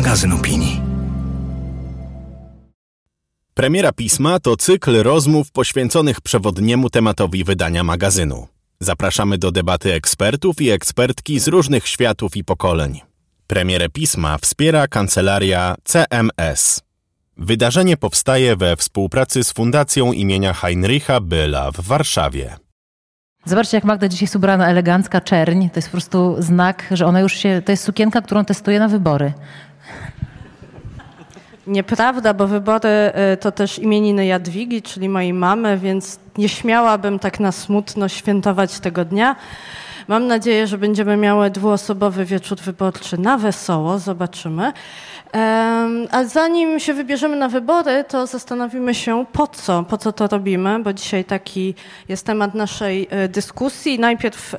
magazyn opinii. Premiera pisma to cykl rozmów poświęconych przewodniemu tematowi wydania magazynu. Zapraszamy do debaty ekspertów i ekspertki z różnych światów i pokoleń. Premierę pisma wspiera kancelaria CMS. Wydarzenie powstaje we współpracy z Fundacją imienia Heinricha Byla w Warszawie. Zobaczcie, jak Magda dzisiaj jest ubrana elegancka czerń. To jest po prostu znak, że ona już się. To jest sukienka, którą testuje na wybory. Nieprawda, bo wybory y, to też imieniny Jadwigi, czyli mojej mamy, więc nie śmiałabym tak na smutno świętować tego dnia. Mam nadzieję, że będziemy miały dwuosobowy wieczór wyborczy na wesoło, zobaczymy. A zanim się wybierzemy na wybory, to zastanowimy się po co, po co to robimy, bo dzisiaj taki jest temat naszej e, dyskusji. Najpierw e,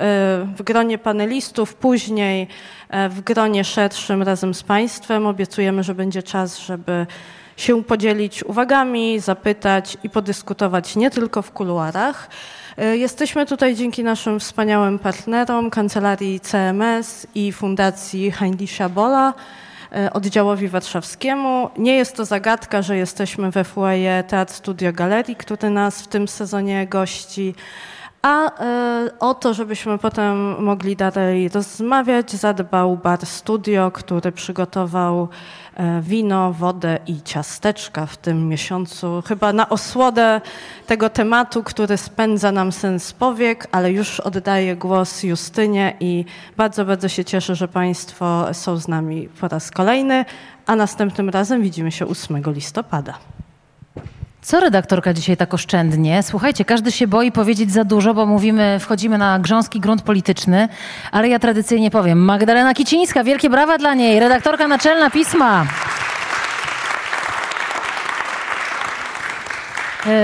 w gronie panelistów, później e, w gronie szerszym razem z Państwem. Obiecujemy, że będzie czas, żeby się podzielić uwagami, zapytać i podyskutować nie tylko w kuluarach. Jesteśmy tutaj dzięki naszym wspaniałym partnerom, kancelarii CMS i Fundacji Heinricha Bola. E, oddziałowi warszawskiemu. Nie jest to zagadka, że jesteśmy we foyer Teatr Studio Galerii, który nas w tym sezonie gości. A e, o to, żebyśmy potem mogli dalej rozmawiać, zadbał Bar Studio, który przygotował e, wino, wodę i ciasteczka w tym miesiącu. Chyba na osłodę tego tematu, który spędza nam sens powiek, ale już oddaję głos Justynie i bardzo, bardzo się cieszę, że Państwo są z nami po raz kolejny, a następnym razem widzimy się 8 listopada. Co redaktorka dzisiaj tak oszczędnie? Słuchajcie, każdy się boi powiedzieć za dużo, bo mówimy, wchodzimy na grząski grunt polityczny, ale ja tradycyjnie powiem. Magdalena Kicińska, wielkie brawa dla niej, redaktorka naczelna pisma.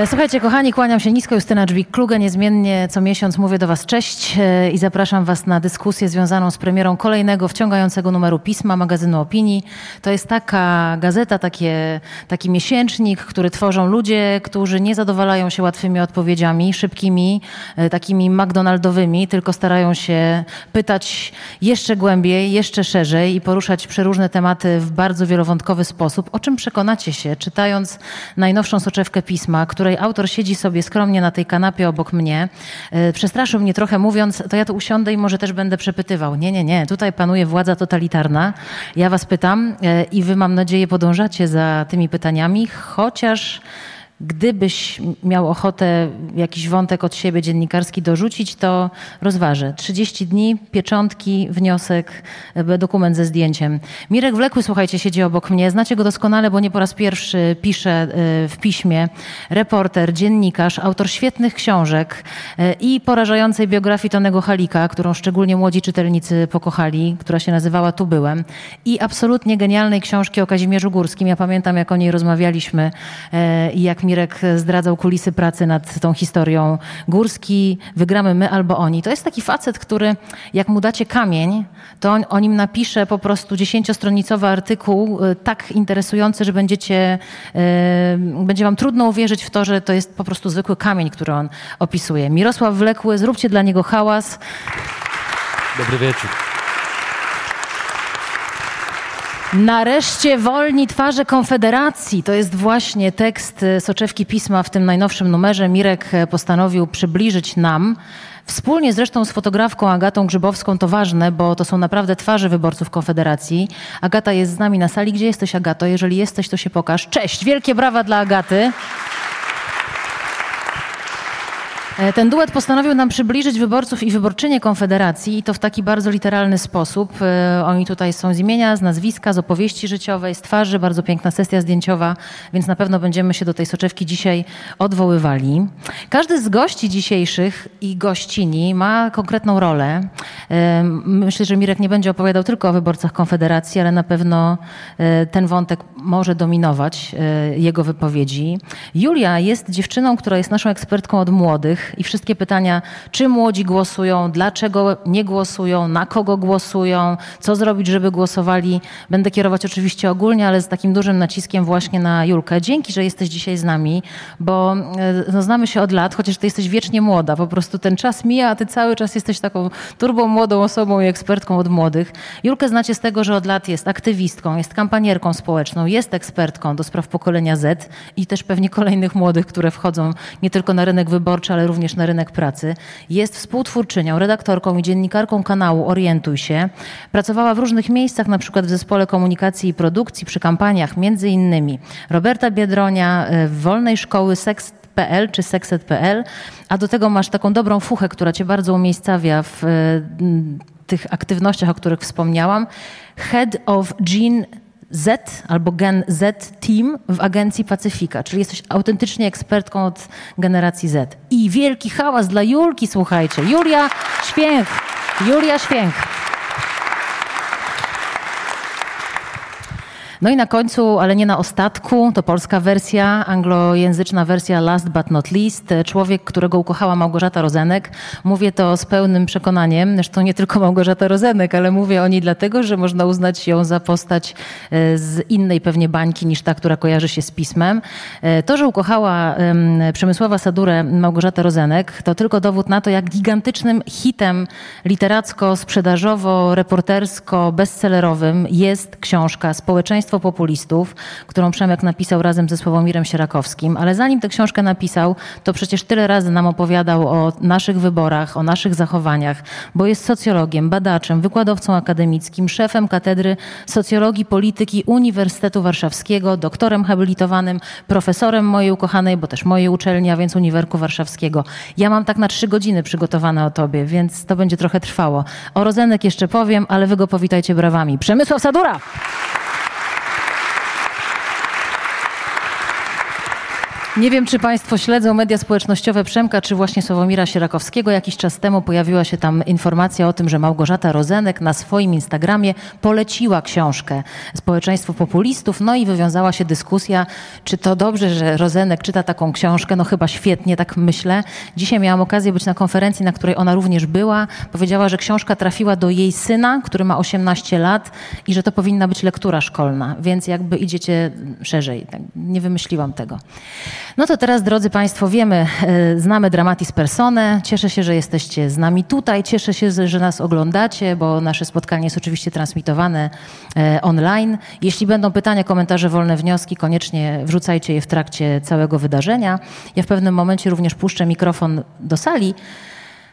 Słuchajcie, kochani, kłaniam się nisko. Justyna Drzwik-Kluge. Niezmiennie co miesiąc mówię do Was cześć e, i zapraszam Was na dyskusję związaną z premierą kolejnego wciągającego numeru pisma magazynu Opinii. To jest taka gazeta, takie, taki miesięcznik, który tworzą ludzie, którzy nie zadowalają się łatwymi odpowiedziami, szybkimi, e, takimi McDonaldowymi, tylko starają się pytać jeszcze głębiej, jeszcze szerzej i poruszać przeróżne tematy w bardzo wielowątkowy sposób, o czym przekonacie się, czytając najnowszą soczewkę pisma, której autor siedzi sobie skromnie na tej kanapie obok mnie. E, przestraszył mnie trochę mówiąc, to ja tu usiądę i może też będę przepytywał. Nie, nie, nie, tutaj panuje władza totalitarna. Ja was pytam e, i wy mam nadzieję podążacie za tymi pytaniami, chociaż Gdybyś miał ochotę jakiś wątek od siebie dziennikarski dorzucić, to rozważę. 30 dni, pieczątki, wniosek, e, dokument ze zdjęciem. Mirek Wlekły, słuchajcie, siedzi obok mnie. Znacie go doskonale, bo nie po raz pierwszy pisze e, w piśmie. Reporter, dziennikarz, autor świetnych książek e, i porażającej biografii Tonego Halika, którą szczególnie młodzi czytelnicy pokochali, która się nazywała Tu byłem. I absolutnie genialnej książki o Kazimierzu Górskim. Ja pamiętam, jak o niej rozmawialiśmy i jak Mirek zdradzał kulisy pracy nad tą historią. Górski, wygramy my albo oni. To jest taki facet, który jak mu dacie kamień, to on, o nim napisze po prostu dziesięciostronicowy artykuł, y, tak interesujący, że będziecie, yy, będzie wam trudno uwierzyć w to, że to jest po prostu zwykły kamień, który on opisuje. Mirosław Wlekły, zróbcie dla niego hałas. Dobry wieczór. Nareszcie wolni twarze Konfederacji. To jest właśnie tekst e, soczewki pisma w tym najnowszym numerze. Mirek e, postanowił przybliżyć nam, wspólnie zresztą z fotografką Agatą Grzybowską, to ważne, bo to są naprawdę twarze wyborców Konfederacji. Agata jest z nami na sali. Gdzie jesteś, Agato? Jeżeli jesteś, to się pokaż. Cześć! Wielkie brawa dla Agaty. E, ten duet postanowił nam przybliżyć wyborców i wyborczynie Konfederacji i to w taki bardzo literalny sposób. E, oni tutaj są z imienia, z nazwiska, z opowieści życiowej, z twarzy, bardzo piękna sesja zdjęciowa, więc na pewno będziemy się do tej soczewki dzisiaj odwoływali. Każdy z gości dzisiejszych i gościni ma konkretną rolę. E, myślę, że Mirek nie będzie opowiadał tylko o wyborcach Konfederacji, ale na pewno ten wątek może dominować jego wypowiedzi. Julia jest dziewczyną, która jest naszą ekspertką od młodych i wszystkie pytania, czy młodzi głosują, dlaczego nie głosują, na kogo głosują, co zrobić, żeby głosowali, będę kierować oczywiście ogólnie, ale z takim dużym naciskiem właśnie na Julkę. Dzięki, że jesteś dzisiaj z nami, bo e, no, znamy się od lat, chociaż ty jesteś wiecznie młoda. Po prostu ten czas mija, a ty cały czas jesteś taką turbo młodą osobą i ekspertką od młodych. Julkę znacie z tego, że od lat jest aktywistką, jest kampanierką społeczną, jest ekspertką do spraw pokolenia Z i też pewnie kolejnych młodych, które wchodzą nie tylko na rynek wyborczy, ale również na rynek pracy. Jest współtwórczynią, redaktorką i dziennikarką kanału Orientuj się. Pracowała w różnych miejscach, na przykład w zespole komunikacji i produkcji przy kampaniach, między innymi Roberta Biedronia, e, Wolnej Szkoły Seks.pl czy Sexet.pl, a do tego masz taką dobrą fuchę, która cię bardzo umiejscawia w e, tych aktywnościach, o których wspomniałam. Head of Gene Z albo Gen Z Team w agencji Pacyfika, czyli jesteś autentycznie ekspertką od generacji Z. I wielki hałas dla Julki, słuchajcie. Julia Święch. Julia Święch. No i na końcu, ale nie na ostatku, to polska wersja, anglojęzyczna wersja Last but not least. Człowiek, którego ukochała Małgorzata Rozenek. Mówię to z pełnym przekonaniem, zresztą nie tylko Małgorzata Rozenek, ale mówię o niej dlatego, że można uznać ją za postać e, z innej pewnie bańki niż ta, która kojarzy się z pismem. E, to, że ukochała Przemysława Sadurę Małgorzata Rozenek, to tylko dowód na to, jak gigantycznym hitem literacko, sprzedażowo, reportersko, bestsellerowym jest książka Społeczeństwo Populistów, którą Przemek napisał razem ze Sławomirem Sierakowskim, ale zanim tę książkę napisał, to przecież tyle razy nam opowiadał o naszych wyborach, o naszych zachowaniach, bo jest socjologiem, badaczem, wykładowcą akademickim, szefem katedry socjologii polityki Uniwersytetu Warszawskiego, doktorem habilitowanym, profesorem mojej ukochanej, bo też mojej uczelni, a więc Uniwerku Warszawskiego. Ja mam tak na trzy godziny przygotowane o tobie, więc to będzie trochę trwało. O Rozenek jeszcze powiem, ale wy go powitajcie brawami. Przemysław Sadura! Nie wiem, czy Państwo śledzą media społecznościowe Przemka, czy właśnie Sławomira Sierakowskiego. Jakiś czas temu pojawiła się tam informacja o tym, że Małgorzata Rozenek na swoim Instagramie poleciła książkę Społeczeństwo Populistów, no i wywiązała się dyskusja, czy to dobrze, że Rozenek czyta taką książkę. No chyba świetnie, tak myślę. Dzisiaj miałam okazję być na konferencji, na której ona również była. Powiedziała, że książka trafiła do jej syna, który ma 18 lat i że to powinna być lektura szkolna, więc jakby idziecie szerzej. Tak, nie wymyśliłam tego. No to teraz, drodzy Państwo, wiemy, e, znamy Dramatis Persone. Cieszę się, że jesteście z nami tutaj. Cieszę się, że nas oglądacie, bo nasze spotkanie jest oczywiście transmitowane e, online. Jeśli będą pytania, komentarze, wolne wnioski, koniecznie wrzucajcie je w trakcie całego wydarzenia. Ja w pewnym momencie również puszczę mikrofon do sali.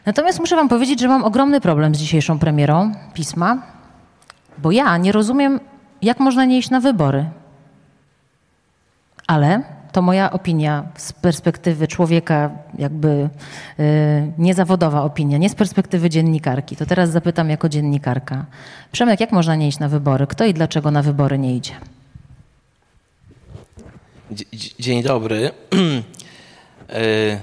Natomiast muszę Wam powiedzieć, że mam ogromny problem z dzisiejszą premierą pisma, bo ja nie rozumiem, jak można nie iść na wybory. Ale to moja opinia z perspektywy człowieka, jakby y, niezawodowa opinia, nie z perspektywy dziennikarki. To teraz zapytam jako dziennikarka. Przemek, jak można nie iść na wybory? Kto i dlaczego na wybory nie idzie? Dzień dobry. Y,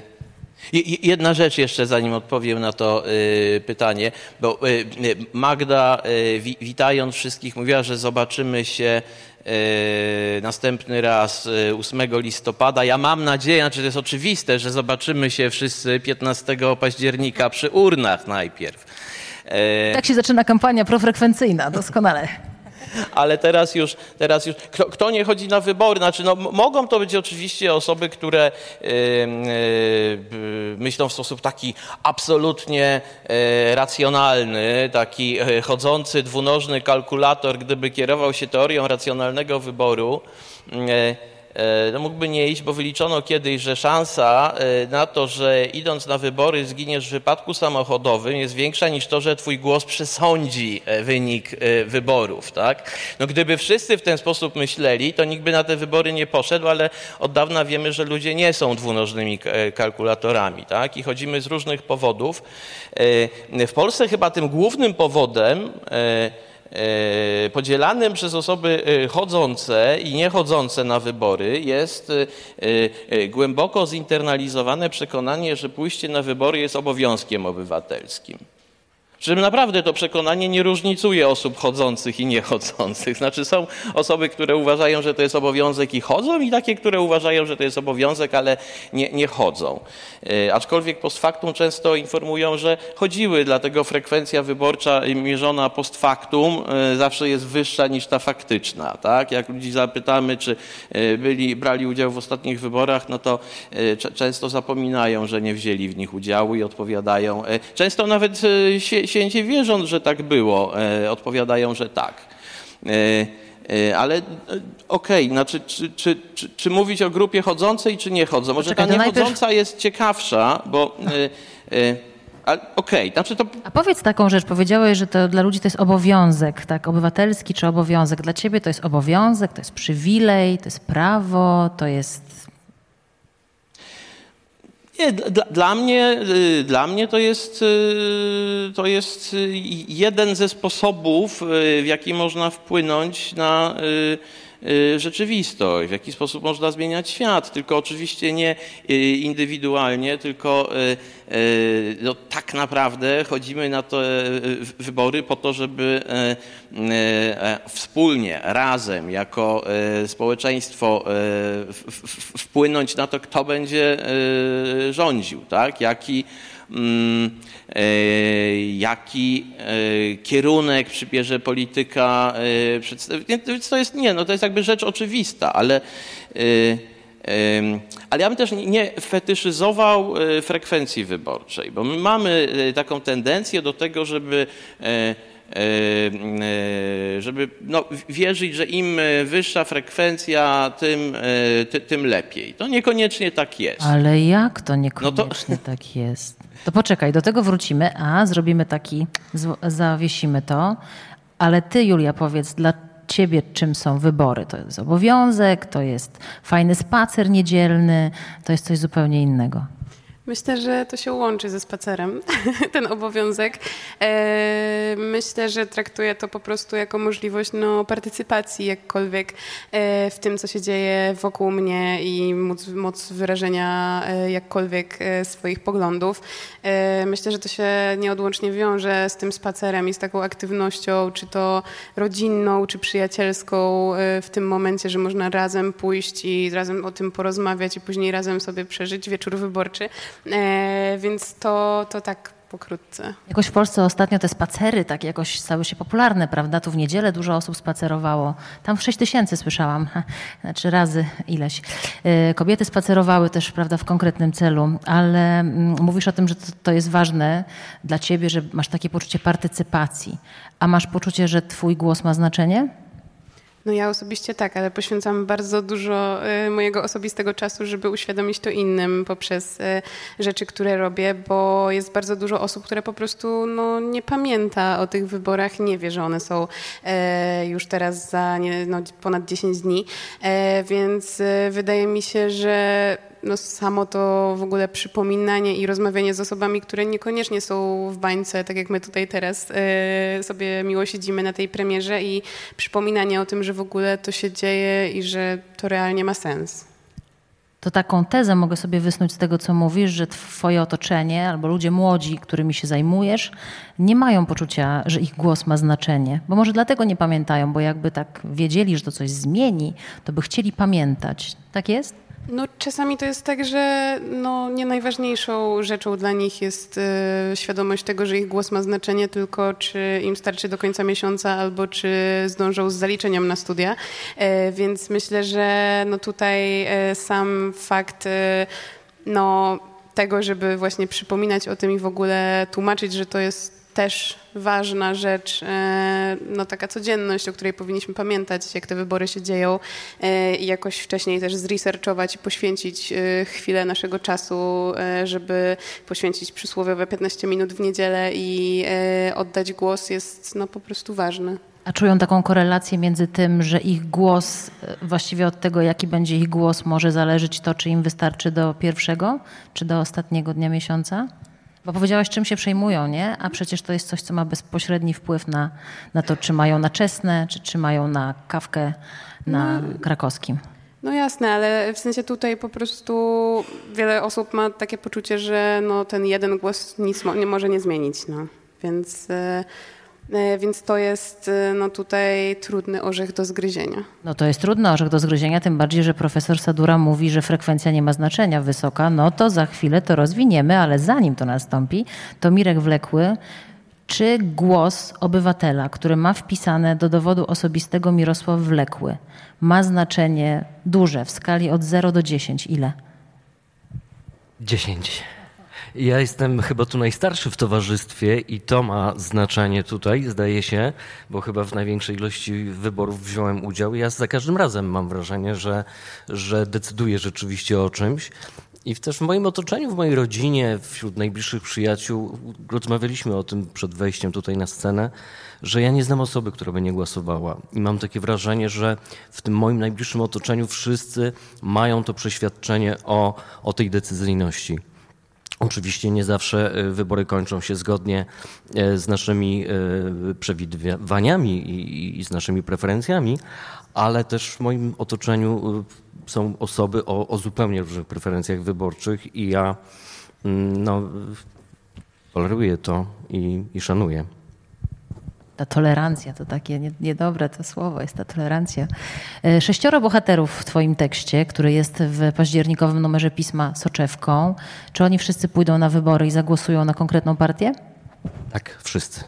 jedna rzecz jeszcze, zanim odpowiem na to y, pytanie, bo Magda, witając wszystkich, mówiła, że zobaczymy się następny raz 8 e, listopada. Ja mam nadzieję, znaczy to jest oczywiste, że zobaczymy się wszyscy 15 października przy urnach najpierw. E, tak się zaczyna kampania profrekwencyjna, doskonale ale teraz już, teraz już kto, kto, nie chodzi na wybory, znaczy no, mogą to być oczywiście osoby, które yy, myślą w sposób taki absolutnie yy, racjonalny, taki chodzący dwunożny kalkulator, gdyby kierował się teorią racjonalnego wyboru, E, no mógłby nie iść, bo wyliczono kiedyś, że szansa e, na to, że idąc na wybory zginiesz w wypadku samochodowym jest większa niż to, że twój głos przesądzi e, wynik wyborów. Tak? No gdyby wszyscy w ten sposób myśleli, to nikt by na te wybory nie poszedł, ale od dawna wiemy, że ludzie nie są dwunożnymi kalkulatorami. Tak? I chodzimy z różnych powodów. W Polsce chyba tym głównym powodem E, podzielanym przez osoby e, chodzące i niechodzące na wybory jest e, głęboko zinternalizowane przekonanie, że pójście na wybory jest obowiązkiem obywatelskim. Czym naprawdę to przekonanie nie różnicuje osób chodzących i niechodzących. Znaczy są osoby, które uważają, że to jest obowiązek i chodzą i takie, które uważają, że to jest obowiązek, ale nie, nie chodzą. E, aczkolwiek post factum często informują, że chodziły, dlatego frekwencja wyborcza mierzona post factum e, zawsze jest wyższa niż ta faktyczna. Tak? Jak ludzi zapytamy, czy e, byli, brali udział w ostatnich wyborach, no to często zapominają, że nie wzięli w nich udziału i odpowiadają. Często nawet się święcie wierząc, że tak było, e, odpowiadają, że tak. E, e, ale okej, okay, znaczy, czy, czy, czy, czy, mówić o grupie chodzącej, czy nie chodzącej? Może Poczekaj, ta niechodząca najpierw... jest ciekawsza, bo... Okej, okay, znaczy to... A powiedz taką rzecz, powiedziałeś, że to dla ludzi to jest obowiązek, tak? Obywatelski czy obowiązek? Dla ciebie to jest obowiązek, to jest przywilej, to jest prawo, to jest nie, dla, dla, mnie, y, dla mnie to jest, y, to jest y, jeden ze sposobów, w jaki można wpłynąć na rzeczywistość, w jaki sposób można zmieniać świat, tylko oczywiście nie indywidualnie, tylko no, tak naprawdę chodzimy na te wybory po to, żeby wspólnie, razem, jako społeczeństwo wpłynąć na to, kto będzie rządził, tak? jaki, jaki kierunek przybierze polityka. Więc to jest, nie, no to jest jakby rzecz oczywista, ale ale ja bym też nie fetyszyzował e, frekwencji wyborczej, bo my mamy e, taką tendencję do tego, żeby e, żeby no, wierzyć, że im wyższa frekwencja, tym, tym lepiej. To niekoniecznie tak jest. Ale jak to niekoniecznie no to... tak jest? To poczekaj, do tego wrócimy, a zrobimy taki, zawiesimy to. Ale ty, Julia, powiedz, dlaczego ciebie, czym są wybory. To jest obowiązek, to jest fajny spacer niedzielny, to jest coś zupełnie innego. Myślę, że to się łączy ze spacerem, ten obowiązek. E, myślę, że traktuję to po prostu jako możliwość no, partycypacji jakkolwiek e, w tym, co się dzieje wokół mnie i moc, moc wyrażenia e, jakkolwiek swoich poglądów. Myślę, że to się nieodłącznie wiąże z tym spacerem i z taką aktywnością, czy to rodzinną, czy przyjacielską w tym momencie, że można razem pójść i razem o tym porozmawiać i później razem sobie przeżyć wieczór wyborczy. E, więc to, to tak pokrótce. Jakoś w Polsce ostatnio te spacery tak jakoś stały się popularne, prawda? Tu w niedzielę dużo osób spacerowało. Tam w 6 tysięcy słyszałam, znaczy razy ileś. E, kobiety spacerowały też, prawda, w konkretnym celu, ale mm, mówisz o tym, że to jest ważne dla ciebie, że masz takie poczucie partycypacji. A masz poczucie, że twój głos ma znaczenie? No ja osobiście tak, ale poświęcam bardzo dużo y, mojego osobistego czasu, żeby uświadomić to innym poprzez y, rzeczy, które robię, bo jest bardzo dużo osób, które po prostu no, nie pamięta o tych wyborach, nie wie, że one są y, już teraz za no, ponad 10 dni, więc wydaje mi się, że no samo to w ogóle przypominanie i rozmawianie z osobami, które niekoniecznie są w bańce, tak jak my tutaj teraz y, sobie miło siedzimy na tej premierze i przypominanie o tym, że w ogóle to się dzieje i że to realnie ma sens. To taką tezę mogę sobie wysnuć z tego, co mówisz, że twoje otoczenie albo ludzie młodzi, którymi się zajmujesz, nie mają poczucia, że ich głos ma znaczenie. Bo może dlatego nie pamiętają, bo jakby tak wiedzieli, że to coś zmieni, to by chcieli pamiętać. Tak jest? No, czasami to jest tak, że no, nie najważniejszą rzeczą dla nich jest y, świadomość tego, że ich głos ma znaczenie, tylko czy im starczy do końca miesiąca, albo czy zdążą z zaliczeniem na studia. Y, więc myślę, że no, tutaj y, sam fakt no, tego, żeby właśnie przypominać o tym i w ogóle tłumaczyć, że to jest też ważna rzecz, e, no taka codzienność, o której powinniśmy pamiętać, jak te wybory się dzieją e, i jakoś wcześniej też zresearchować i poświęcić e, chwilę naszego czasu, żeby poświęcić przysłowiowe 15 minut w niedzielę i oddać głos jest no po prostu ważne. A czują taką korelację między tym, że ich głos, właściwie od tego, jaki będzie ich głos, może zależeć to, czy im wystarczy do pierwszego, czy do ostatniego dnia miesiąca? Bo powiedziałaś, czym się przejmują, nie? A przecież to jest coś, co ma bezpośredni wpływ na, na to, czy mają na czesne, czy, czy mają na kawkę na no, krakowskim. No jasne, ale w sensie tutaj po prostu wiele osób ma takie poczucie, że no, ten jeden głos nic nie może nie zmienić. No. więc, e, więc to jest e, no, tutaj trudny orzech do zgryzienia. No to jest trudny orzech do zgryzienia, tym bardziej, że profesor Sadura mówi, że frekwencja nie ma znaczenia wysoka. No to za chwilę to rozwiniemy, ale zanim to nastąpi, to Mirek Wlekły czy głos obywatela, który ma wpisane do dowodu osobistego Mirosław Wlekły, ma znaczenie duże w skali od 0 do 10? Ile? 10. Ja jestem chyba tu najstarszy w towarzystwie i to ma znaczenie tutaj, zdaje się, bo chyba w największej ilości wyborów wziąłem udział. Ja za każdym razem mam wrażenie, że, że decyduję rzeczywiście o czymś. I też w moim otoczeniu, w mojej rodzinie, wśród najbliższych przyjaciół, rozmawialiśmy o tym przed wejściem tutaj na scenę, że ja nie znam osoby, która by nie głosowała. I mam takie wrażenie, że w tym moim najbliższym otoczeniu wszyscy mają to przeświadczenie o, o tej decyzyjności. Oczywiście nie zawsze e, wybory kończą się zgodnie e, z naszymi e, przewidywaniami i z naszymi preferencjami, ale też w moim otoczeniu są osoby o, o zupełnie różnych preferencjach wyborczych i ja mm, no, toleruję to i, i szanuję. Ta tolerancja to takie niedobre to słowo jest ta tolerancja. E, sześcioro bohaterów w Twoim tekście, który jest w październikowym numerze pisma soczewką. Czy oni wszyscy pójdą na wybory i zagłosują na konkretną partię? Tak, wszyscy.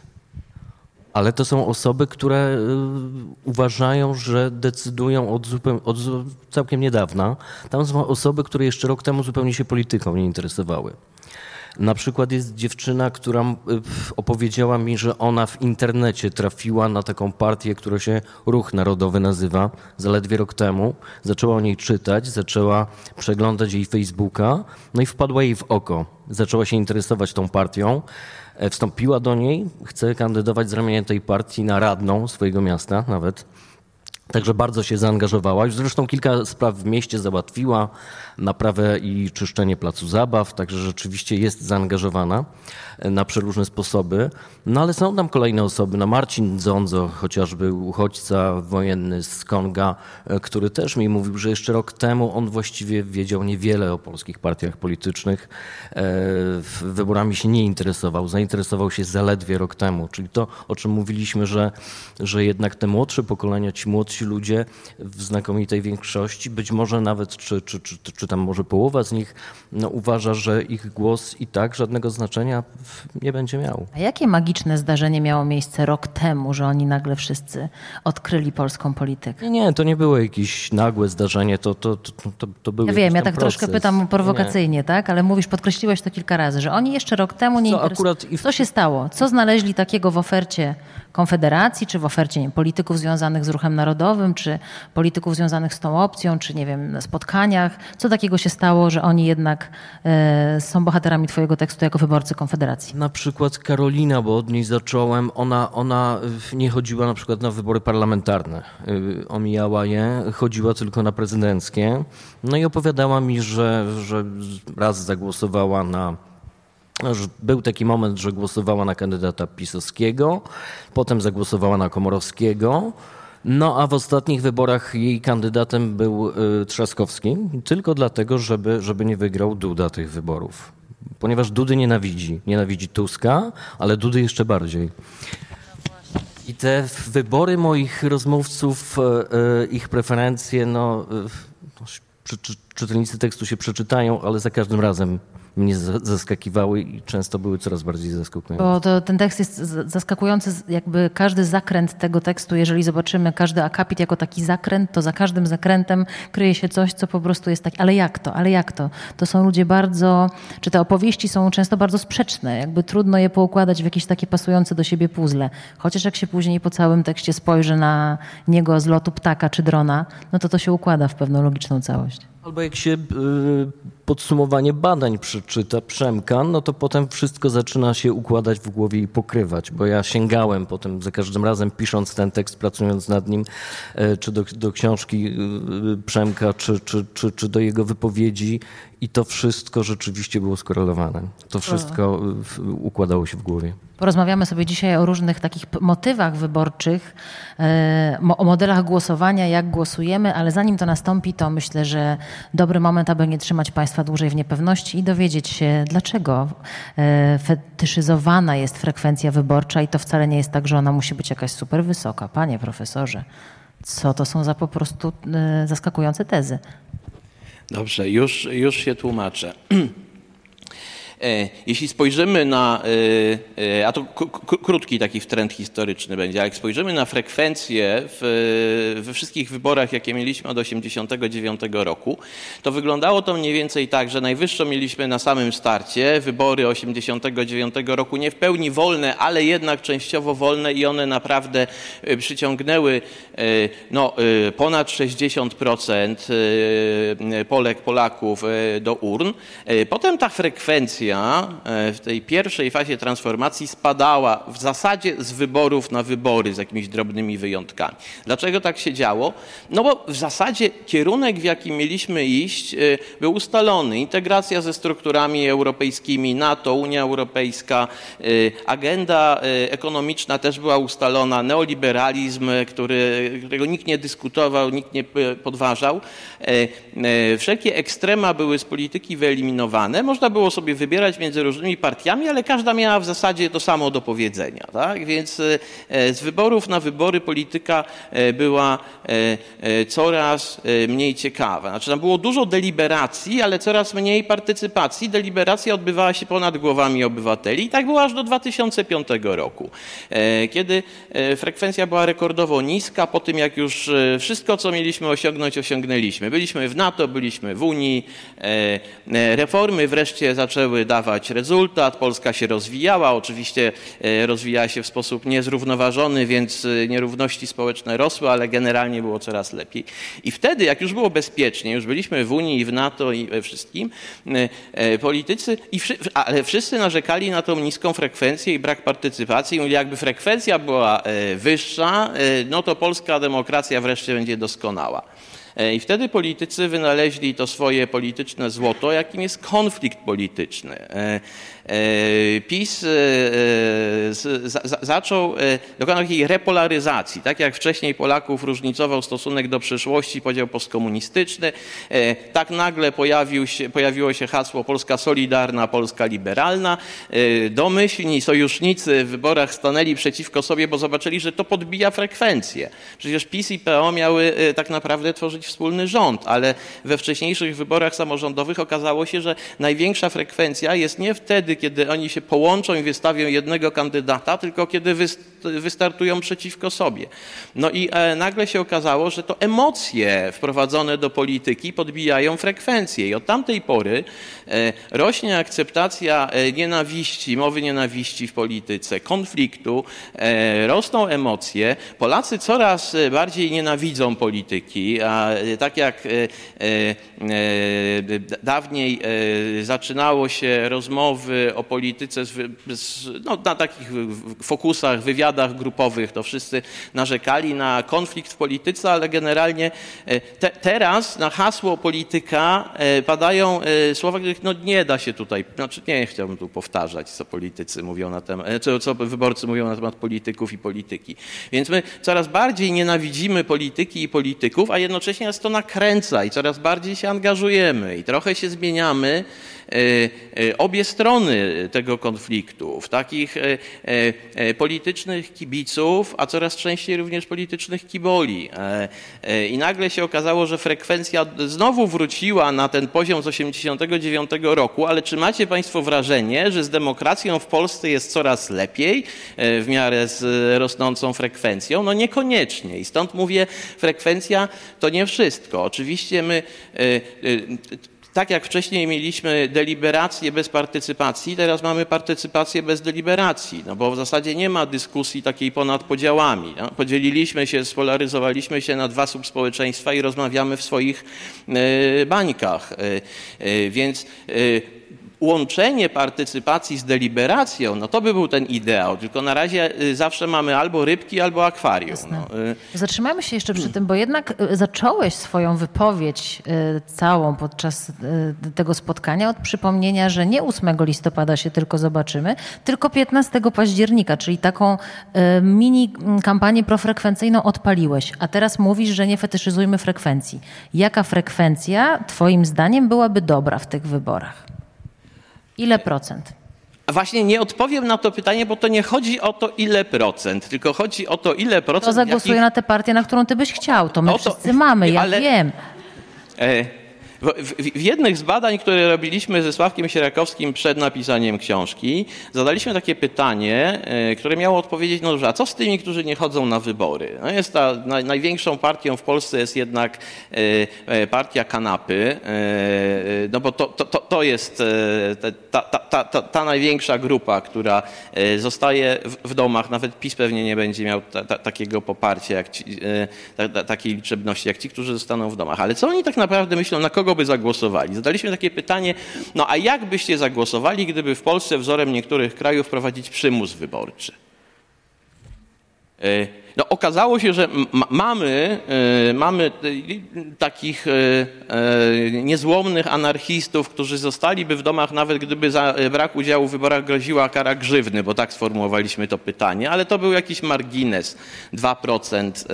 Ale to są osoby, które y, uważają, że decydują od, zupełnie, od całkiem niedawna. Tam są osoby, które jeszcze rok temu zupełnie się polityką nie interesowały. Na przykład jest dziewczyna, która y, opowiedziała mi, że ona w internecie trafiła na taką partię, która się Ruch Narodowy nazywa, zaledwie rok temu. Zaczęła o niej czytać, zaczęła przeglądać jej Facebooka, no i wpadła jej w oko. Zaczęła się interesować tą partią, e, wstąpiła do niej, chce kandydować z ramienia tej partii na radną swojego miasta nawet. Także bardzo się zaangażowała. Już zresztą kilka spraw w mieście załatwiła, naprawę i czyszczenie placu zabaw, także rzeczywiście jest zaangażowana na przeróżne sposoby. No ale są tam kolejne osoby. No Marcin Dzonzo, chociażby uchodźca wojenny z Konga, e, który też mi mówił, że jeszcze rok temu on właściwie wiedział niewiele o polskich partiach politycznych. E, wyborami się nie interesował. Zainteresował się zaledwie rok temu. Czyli to, o czym mówiliśmy, że, że jednak te młodsze pokolenia, ci młodsi ludzie w znakomitej większości, być może nawet, czy, czy, czy, czy tam może połowa z nich no, uważa, że ich głos i tak żadnego znaczenia nie będzie miał. A jakie magiczne zdarzenie miało miejsce rok temu, że oni nagle wszyscy odkryli polską politykę? Nie, nie to nie było jakieś nagłe zdarzenie, to, to, to, to, to był Ja wiem, ja tak proces. troszkę pytam prowokacyjnie, nie. tak? Ale mówisz, podkreśliłeś to kilka razy, że oni jeszcze rok temu nie interesowali. Co się stało? Co znaleźli takiego w ofercie Konfederacji, czy w ofercie polityków związanych z ruchem narodowym, czy polityków związanych z tą opcją, czy nie wiem, spotkaniach? Co takiego się stało, że oni jednak e, są bohaterami twojego tekstu jako wyborcy Konfederacji? Na przykład Karolina, bo od niej zacząłem, ona, ona nie chodziła na przykład na wybory parlamentarne. Y, omijała je, chodziła tylko na prezydenckie. No i opowiadała mi, że, że raz zagłosowała na był taki moment, że głosowała na kandydata pisowskiego, potem zagłosowała na Komorowskiego, no a w ostatnich wyborach jej kandydatem był y, Trzaskowski, tylko dlatego, żeby, żeby nie wygrał Duda tych wyborów. Ponieważ Dudy nienawidzi. Nienawidzi Tuska, ale Dudy jeszcze bardziej. I te wybory moich rozmówców, y, y, ich preferencje, no, czytelnicy tekstu się przeczytają, ale za każdym razem mnie zaskakiwały i często były coraz bardziej zaskakujące. Bo to, ten tekst jest zaskakujący, jakby każdy zakręt tego tekstu, jeżeli zobaczymy każdy akapit jako taki zakręt, to za każdym zakrętem kryje się coś, co po prostu jest tak, ale jak to, ale jak to? To są ludzie bardzo, czy te opowieści są często bardzo sprzeczne, jakby trudno je poukładać w jakieś takie pasujące do siebie puzzle. Chociaż jak się później po całym tekście spojrzy na niego z lotu ptaka czy drona, no to to się układa w pewną logiczną całość. Albo jak się y, podsumowanie badań przeczyta Przemka, no to potem wszystko zaczyna się układać w głowie i pokrywać, bo ja sięgałem potem za każdym razem pisząc ten tekst, pracując nad nim, e, czy do, do książki y, Przemka, czy, czy, czy, czy do jego wypowiedzi I to wszystko rzeczywiście było skorelowane. To wszystko układało się w głowie. Porozmawiamy sobie dzisiaj o różnych takich motywach wyborczych, e, o modelach głosowania, jak głosujemy, ale zanim to nastąpi, to myślę, że dobry moment, aby nie trzymać Państwa dłużej w niepewności i dowiedzieć się, dlaczego e, fetyszyzowana jest frekwencja wyborcza i to wcale nie jest tak, że ona musi być jakaś super wysoka. Panie profesorze, co to są za po prostu e, zaskakujące tezy? Dobrze, już, już się tłumaczę. E, jeśli spojrzymy na, e, e, a to krótki taki trend historyczny będzie, jak spojrzymy na frekwencję w, we wszystkich wyborach, jakie mieliśmy od 1989 roku, to wyglądało to mniej więcej tak, że najwyższą mieliśmy na samym starcie, wybory 1989 roku nie w pełni wolne, ale jednak częściowo wolne i one naprawdę przyciągnęły no, ponad 60% Polek, Polaków do urn. Potem ta frekwencja E, w tej pierwszej fazie transformacji spadała w zasadzie z wyborów na wybory z jakimiś drobnymi wyjątkami. Dlaczego tak się działo? No bo w zasadzie kierunek, w jakim mieliśmy iść, e, był ustalony. Integracja ze strukturami europejskimi, NATO, Unia Europejska, e, agenda ekonomiczna też była ustalona, neoliberalizm, który, którego nikt nie dyskutował, nikt nie podważał. Wszelkie ekstrema były z polityki wyeliminowane. Można było sobie wybierać wybierać między różnymi partiami, ale każda miała w zasadzie to samo do powiedzenia. Tak? Więc e, z wyborów na wybory polityka e, była e, coraz mniej ciekawa. Znaczy tam było dużo deliberacji, ale coraz mniej partycypacji. Deliberacja odbywała się ponad głowami obywateli i tak było aż do 2005 roku, kiedy frekwencja była rekordowo niska po tym, jak już wszystko, co mieliśmy osiągnąć, osiągnęliśmy. Byliśmy w NATO, byliśmy w Unii, reformy wreszcie zaczęły dawać rezultat. Polska się rozwijała, oczywiście e, rozwijała się w sposób niezrównoważony, więc e, nierówności społeczne rosły, ale generalnie było coraz lepiej. I wtedy, jak już było bezpiecznie, już byliśmy w Unii i w NATO i we wszystkim, e, politycy, i ale wszyscy narzekali na tą niską frekwencję i brak partycypacji. Mówili, jakby frekwencja była wyższa, no to polska demokracja wreszcie będzie doskonała. E, I wtedy politycy wynaleźli to swoje polityczne złoto, jakim jest konflikt polityczny. E, PiS e, e, zaczął dokonać takiej repolaryzacji. Tak jak wcześniej Polaków różnicował stosunek do przeszłości, podział postkomunistyczny, tak nagle pojawił się, pojawiło się hasło Polska Solidarna, Polska Liberalna. Domyślni sojusznicy w wyborach stanęli przeciwko sobie, bo zobaczyli, że to podbija frekwencję. Przecież PiS i PO miały tak naprawdę tworzyć wspólny rząd, ale we wcześniejszych wyborach samorządowych okazało się, że największa frekwencja jest nie wtedy, kiedy oni się połączą i wystawią jednego kandydata, tylko kiedy wystartują przeciwko sobie. No i e, nagle się okazało, że to emocje wprowadzone do polityki podbijają frekwencję i od tamtej pory e, rośnie akceptacja e, nienawiści, mowy nienawiści w polityce, konfliktu, rosną emocje. Polacy coraz bardziej nienawidzą polityki, a tak jak dawniej zaczynało się rozmowy o polityce no, na takich fokusach, wywiadach grupowych, to wszyscy narzekali na konflikt w polityce, ale generalnie e, te, teraz na hasło polityka e, padają e, słowa, których no, nie da się tutaj, znaczy nie chciałbym tu powtarzać, co politycy mówią na temat, co, co wyborcy mówią na temat polityków i polityki. Więc my coraz bardziej nienawidzimy polityki i polityków, a jednocześnie nas to nakręca i coraz bardziej się angażujemy i trochę się zmieniamy. Obie strony tego konfliktu, w takich e, e, politycznych kibiców, a coraz częściej również politycznych kiboli. E, I nagle się okazało, że frekwencja znowu wróciła na ten poziom z 89 roku, ale czy macie Państwo wrażenie, że z demokracją w Polsce jest coraz lepiej w miarę z rosnącą frekwencją? No niekoniecznie. I stąd mówię, frekwencja to nie wszystko. Oczywiście my tak jak wcześniej mieliśmy deliberację bez partycypacji, teraz mamy partycypację bez deliberacji, no bo w zasadzie nie ma dyskusji takiej ponad podziałami. No? Podzieliliśmy się, spolaryzowaliśmy się na dwa subspołeczeństwa i rozmawiamy w swoich e, bańkach. E, e, więc łączenie partycypacji z deliberacją, no to by był ten ideał, tylko na razie y, zawsze mamy albo rybki, albo akwarium. No, y, Zatrzymajmy się jeszcze przy tym, bo jednak y, zacząłeś swoją wypowiedź całą podczas tego spotkania od przypomnienia, że nie 8 listopada się tylko zobaczymy, tylko 15 października, czyli taką mini mm, kampanię profrekwencyjną odpaliłeś, a teraz mówisz, że nie fetyszyzujmy frekwencji. Jaka frekwencja twoim zdaniem byłaby dobra w tych wyborach? Ile procent? Właśnie nie odpowiem na to pytanie, bo to nie chodzi o to, ile procent, tylko chodzi o to, ile procent. To zagłosuje jakich- na tę partię, na którą ty byś chciał. To my to- wszyscy mamy, ja ale- wiem. E, W, w, jednych z badań, które robiliśmy ze Sławkiem Sierakowskim przed napisaniem książki, zadaliśmy takie pytanie, e, które miało odpowiedzieć, no dobrze, a co z tymi, którzy nie chodzą na wybory? No jest ta, naj, największą partią w Polsce jest jednak e, e, partia kanapy, no bo to, to, to, to jest ta, ta, ta, ta, największa grupa, która zostaje w, w domach, nawet PiS pewnie nie będzie miał ta, ta, takiego poparcia, ci, ta, ta, takiej liczebności, jak ci, którzy zostaną w domach. Ale co oni tak naprawdę myślą, na kogo by zagłosowali? Zadaliśmy takie pytanie, no a jak byście zagłosowali, gdyby w Polsce wzorem niektórych krajów wprowadzić przymus wyborczy? E, No, okazało się, że mamy, e, mamy takich e, niezłomnych anarchistów, którzy zostaliby w domach, nawet gdyby za brak udziału w wyborach groziła kara grzywny, bo tak sformułowaliśmy to pytanie, ale to był jakiś margines, 2%.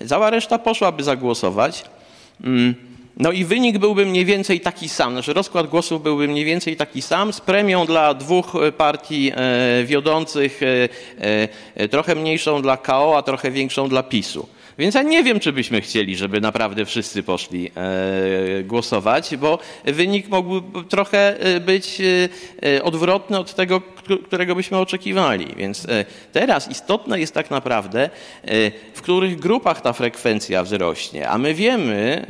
e, Cała reszta poszłaby zagłosować. No i wynik byłby mniej więcej taki sam, znaczy rozkład głosów byłby mniej więcej taki sam, z premią dla dwóch e, partii e, wiodących, e, trochę mniejszą dla KO, a trochę większą dla PiSu. Więc ja nie wiem, czy byśmy chcieli, żeby naprawdę wszyscy poszli e, głosować, bo wynik mógłby trochę e, być e, odwrotny od tego, którego byśmy oczekiwali. Więc teraz istotne jest tak naprawdę, w których grupach ta frekwencja wzrośnie. A my wiemy,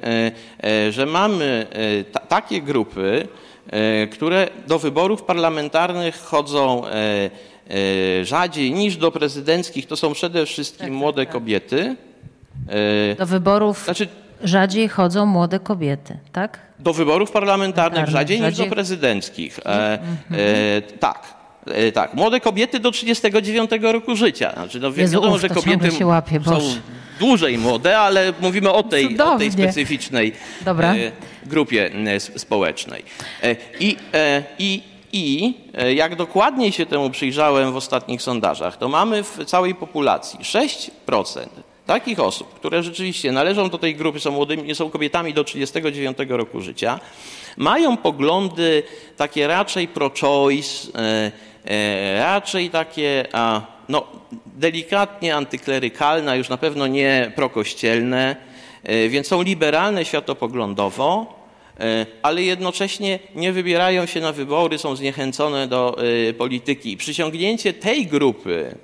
że mamy ta, takie grupy, które do wyborów parlamentarnych chodzą rzadziej niż do prezydenckich. To są przede wszystkim młode kobiety. E, Do wyborów Znaczy, rzadziej chodzą młode kobiety, tak? do wyborów parlamentarnych Parlamentarnych, rzadziej niż do rzadziej. prezydenckich. E, e, tak. E, tak. Młode kobiety do 39 roku życia. Znaczy, no, Jezu, wiadomo, uf, że to kobiety się łapie, są dłużej młode, ale mówimy o tej, o tej specyficznej e, grupie e, społecznej. I, i, I jak dokładniej się temu przyjrzałem w ostatnich sondażach, to mamy w całej populacji 6% takich osób, które rzeczywiście należą do tej grupy, są młodymi, są kobietami do 39 roku życia, mają poglądy takie raczej pro-choice, e, e, raczej takie no, delikatnie antyklerykalne, już na pewno nie prokościelne, e, więc są liberalne światopoglądowo, ale jednocześnie nie wybierają się na wybory, są zniechęcone do polityki. Przyciągnięcie tej grupy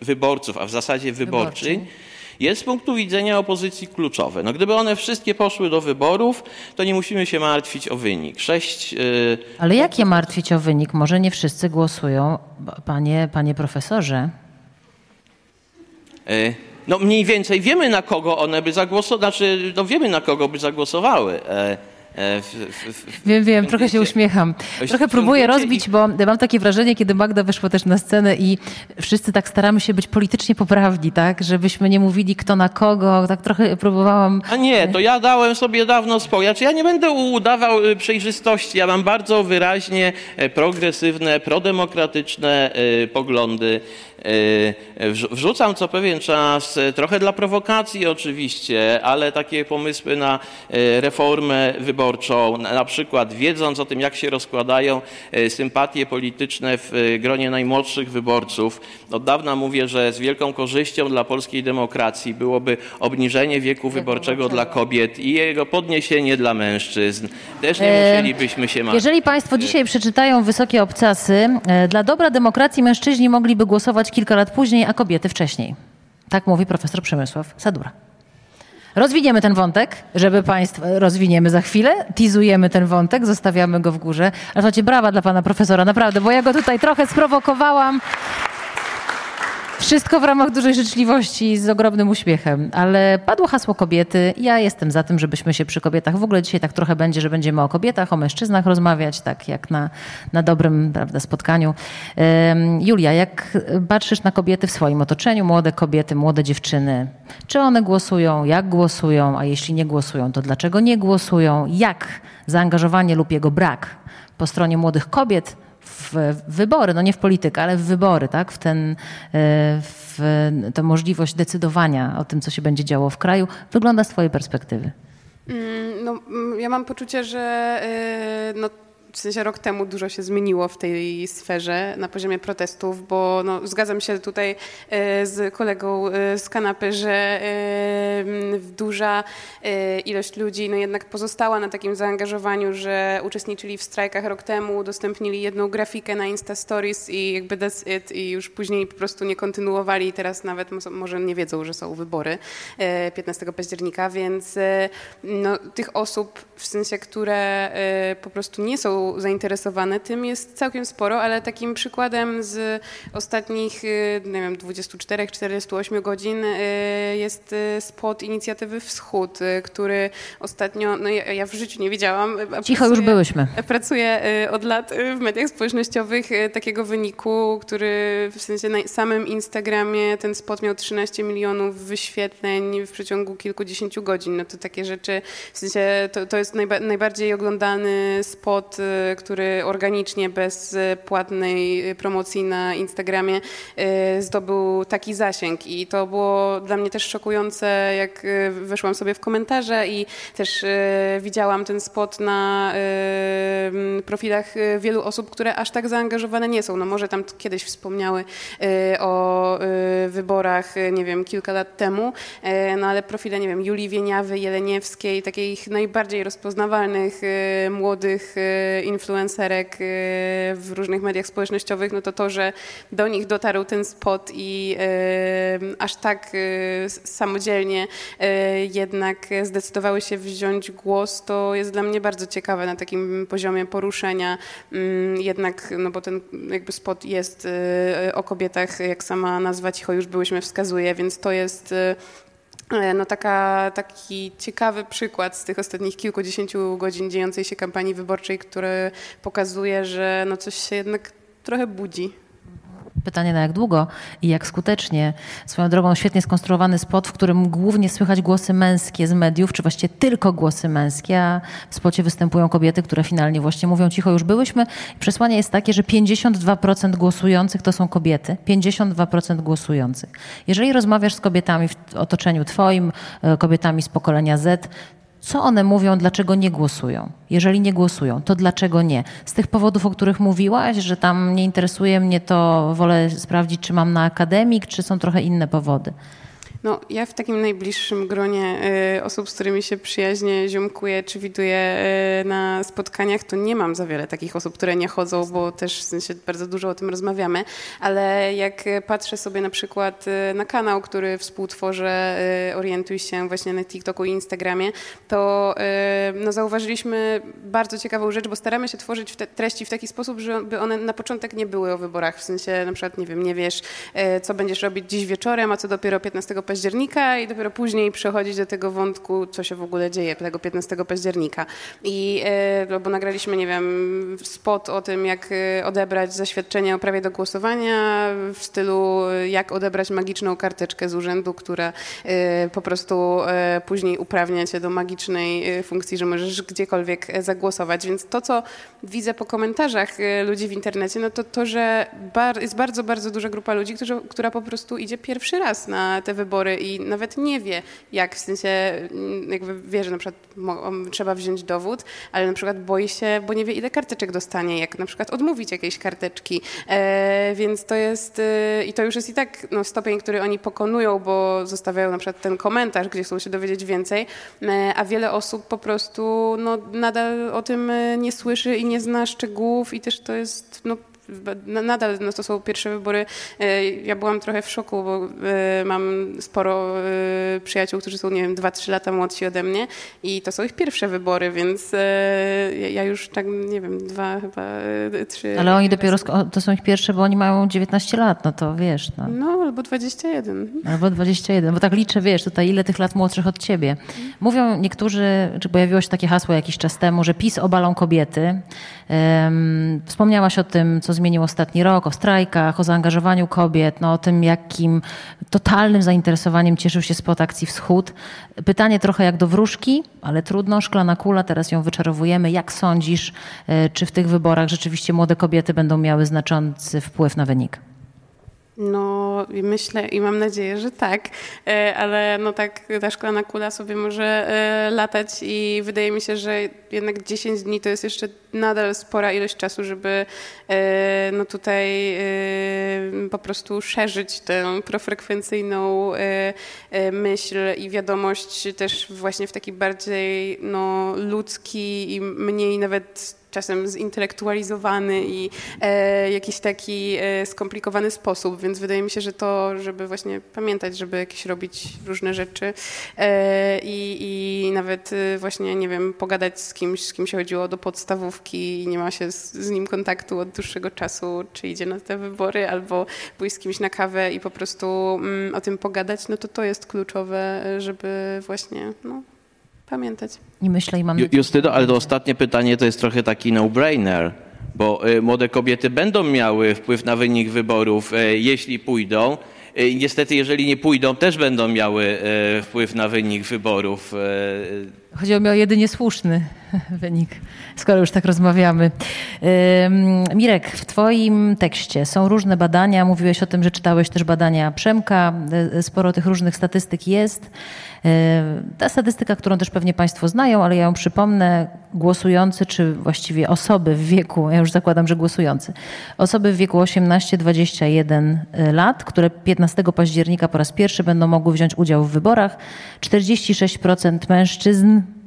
wyborców, a w zasadzie wyborczej, Wyborczej. jest z punktu widzenia opozycji kluczowe. No, gdyby one wszystkie poszły do wyborów, to nie musimy się martwić o wynik. Sześć, e, Ale jak je martwić o wynik? Może nie wszyscy głosują, panie, panie profesorze. e, no mniej więcej wiemy na kogo one by zagłosowały, znaczy no wiemy na kogo by zagłosowały. E, w, w, w, Wiem, wiem, trochę się uśmiecham. Trochę próbuję rozbić, bo mam takie wrażenie, kiedy Magda wyszła też na scenę i wszyscy tak staramy się być politycznie poprawni, tak? Żebyśmy nie mówili kto na kogo. Tak trochę próbowałam... A nie, to ja dałem sobie dawno spokój. Znaczy, ja nie będę udawał y, przejrzystości. Ja mam bardzo wyraźnie e, progresywne, prodemokratyczne e, poglądy. E, wrzu- Wrzucam co pewien czas, e, trochę dla prowokacji oczywiście, ale takie pomysły na e, reformę wyborczą, na przykład wiedząc o tym, jak się rozkładają e, sympatie polityczne w e, gronie najmłodszych wyborców. Od dawna mówię, że z wielką korzyścią dla polskiej demokracji byłoby obniżenie wieku wyborczego dla kobiet i jego podniesienie dla mężczyzn. Też nie E, musielibyśmy się martwić. Jeżeli Państwo dzisiaj przeczytają wysokie obcasy, e, dla dobra demokracji mężczyźni mogliby głosować kilka lat później, a kobiety wcześniej. Tak mówi profesor Przemysław Sadura. Rozwiniemy ten wątek, żeby Państwa rozwiniemy za chwilę, teasujemy ten wątek, zostawiamy go w górze. Ale słuchajcie, brawa dla Pana Profesora, naprawdę, bo ja go tutaj trochę sprowokowałam. Wszystko w ramach dużej życzliwości z ogromnym uśmiechem, ale padło hasło kobiety. Ja jestem za tym, żebyśmy się przy kobietach, w ogóle dzisiaj tak trochę będzie, że będziemy o kobietach, o mężczyznach rozmawiać, tak jak na, na dobrym prawda, spotkaniu. Julia, jak patrzysz na kobiety w swoim otoczeniu, młode kobiety, młode dziewczyny, czy one głosują, jak głosują, a jeśli nie głosują, to dlaczego nie głosują, jak zaangażowanie lub jego brak po stronie młodych kobiet w wybory, no nie w politykę, ale w wybory, tak? w, ten, e, w tę możliwość decydowania o tym, co się będzie działo w kraju, wygląda z Twojej perspektywy? Mm, no, mm, ja mam poczucie, że e, no, w sensie rok temu dużo się zmieniło w tej sferze na poziomie protestów, bo no, zgadzam się tutaj e, z kolegą e, z kanapy, że e, duża ilość ludzi no, jednak pozostała na takim zaangażowaniu, że uczestniczyli w strajkach rok temu, udostępnili jedną grafikę na Insta Stories i jakby that's it i już później po prostu nie kontynuowali i teraz nawet może nie wiedzą, że są wybory 15 października, więc no, tych osób w sensie, które po prostu nie są zainteresowane tym jest całkiem sporo, ale takim przykładem z ostatnich, y, nie wiem, 24-48 godzin y, jest y, spot inicjatywy Wschód, który ostatnio, no ja, ja w życiu nie widziałam. Cicho pracuję, już byłyśmy. Pracuję od lat w mediach społecznościowych takiego wyniku, który w sensie na samym Instagramie ten spot miał 13 milionów wyświetleń w przeciągu kilkudziesięciu godzin. No to takie rzeczy, w sensie to, to jest najba, najbardziej oglądany spot który organicznie, bez płatnej promocji na Instagramie e, zdobył taki zasięg. I to było dla mnie też szokujące, jak e, weszłam sobie w komentarze i też e, widziałam ten spot na profilach wielu osób, które aż tak zaangażowane nie są. No może tam kiedyś wspomniały o wyborach, nie wiem, kilka lat temu, no ale profile, nie wiem, Julii Wieniawy, Jeleniewskiej, takich najbardziej rozpoznawalnych młodych influencerek y, w różnych mediach społecznościowych, no to to, że do nich dotarł ten spot i y, aż tak y, samodzielnie jednak zdecydowały się wziąć głos, to jest dla mnie bardzo ciekawe na takim poziomie poruszenia. Mm, jednak, no bo ten jakby spot jest o kobietach, jak sama nazwa cicho już byłyśmy wskazuje, więc to jest no taka, taki ciekawy przykład z tych ostatnich kilkudziesięciu godzin dziejącej się kampanii wyborczej, który pokazuje, że no coś się jednak trochę budzi. Pytanie na jak długo i jak skutecznie. Swoją drogą świetnie skonstruowany spot, w którym głównie słychać głosy męskie z mediów, czy właściwie tylko głosy męskie, a w spocie występują kobiety, które finalnie właśnie mówią cicho, już byłyśmy. Przesłanie jest takie, że 52% głosujących to są kobiety. 52% głosujących. Jeżeli rozmawiasz z kobietami w otoczeniu twoim, e, kobietami z pokolenia Z, co one mówią, dlaczego nie głosują? Jeżeli nie głosują, to dlaczego nie? Z tych powodów, o których mówiłaś, że tam nie interesuje mnie to, wolę sprawdzić, czy mam na akademik, czy są trochę inne powody? No, ja w takim najbliższym gronie y, osób, z którymi się przyjaźnie ziomkuję czy widuję y, na spotkaniach, to nie mam za wiele takich osób, które nie chodzą, bo też w sensie bardzo dużo o tym rozmawiamy, ale jak patrzę sobie na przykład y, na kanał, który współtworzę, orientuj się właśnie na TikToku i Instagramie, to no, zauważyliśmy bardzo ciekawą rzecz, bo staramy się tworzyć te treści w taki sposób, żeby one na początek nie były o wyborach, w sensie na przykład, nie wiem, nie wiesz, co będziesz robić dziś wieczorem, a co dopiero 15 października i dopiero później przechodzić do tego wątku, co się w ogóle dzieje tego 15 października. I e, bo nagraliśmy, nie wiem, spot o tym, jak e, odebrać zaświadczenie o prawie do głosowania w stylu jak odebrać magiczną karteczkę z urzędu, która e, po prostu później uprawnia cię do magicznej funkcji, że możesz gdziekolwiek zagłosować. Więc to, co widzę po komentarzach ludzi w internecie, no to to, że jest bardzo, bardzo duża grupa ludzi, którzy, która po prostu idzie pierwszy raz na te wybory wybory i nawet nie wie, jak w sensie, mm, jakby wie, że na przykład trzeba wziąć dowód, ale na przykład boi się, bo nie wie, ile karteczek dostanie, jak na przykład odmówić jakiejś karteczki. E, więc to jest, e, i to już jest i tak no, stopień, który oni pokonują, bo zostawiają na przykład ten komentarz, gdzie chcą się dowiedzieć więcej, e, a wiele osób po prostu no, nadal o tym e, nie słyszy i nie zna szczegółów i też to jest no, nadal no to są pierwsze wybory. E, ja byłam trochę w szoku, bo e, mam sporo e, przyjaciół, którzy są, nie wiem, 2-3 lata młodsi ode mnie i to są ich pierwsze wybory, więc ja już tak, nie wiem, dwa chyba, trzy... Ale oni dopiero, to są ich pierwsze, bo oni mają 19 lat, no to wiesz. No, no albo 21. Albo 21, bo tak liczę, wiesz, tutaj ile tych lat młodszych od ciebie. Mówią niektórzy, czy pojawiło się takie hasło jakiś czas temu, że PiS obalą kobiety. Wspomniałaś o tym, co zmienił ostatni rok, o strajkach, o zaangażowaniu kobiet, no, o tym, jakim totalnym zainteresowaniem cieszył się spot akcji Wschód. Pytanie trochę jak do wróżki, ale trudno, szklana kula, teraz ją wyczarowujemy. Jak sądzisz, e, czy w tych wyborach rzeczywiście młode kobiety będą miały znaczący wpływ na wynik? No, myślę i mam nadzieję, że tak, e, ale no tak ta szklana kula sobie może e, latać i wydaje mi się, że jednak 10 dni to jest jeszcze nadal spora ilość czasu, żeby e, no tutaj po prostu szerzyć tę profrekwencyjną myśl i wiadomość też właśnie w taki bardziej no, ludzki i mniej nawet czasem zintelektualizowany i e, jakiś taki e, skomplikowany sposób, więc wydaje mi się, że to, żeby właśnie pamiętać, żeby jakieś robić różne rzeczy e, i, i nawet e, właśnie, nie wiem, pogadać z kimś, z kim się chodziło do podstawówki i nie ma się z, z nim kontaktu od dłuższego czasu, czy idzie na te wybory, albo pójść z kimś na kawę i po prostu mm, o tym pogadać, no to to jest kluczowe, żeby właśnie, no, pamiętać. I myślę i mam Justyno, ale to ostatnie pytanie to jest trochę taki no-brainer, bo y, młode kobiety będą miały wpływ na wynik wyborów, y, jeśli pójdą. Y, niestety, jeżeli nie pójdą, też będą miały wpływ na wynik wyborów. Chodziło mi o jedynie słuszny wynik, skoro już tak rozmawiamy. Mirek, w Twoim tekście są różne badania. Mówiłeś o tym, że czytałeś też badania Przemka. Sporo tych różnych statystyk jest. Ta statystyka, którą też pewnie Państwo znają, ale ja ją przypomnę. Głosujący, czy właściwie osoby w wieku, ja już zakładam, że głosujący, osoby w wieku 18-21 lat, które 15 października po raz pierwszy będą mogły wziąć udział w wyborach, 46% mężczyzn E,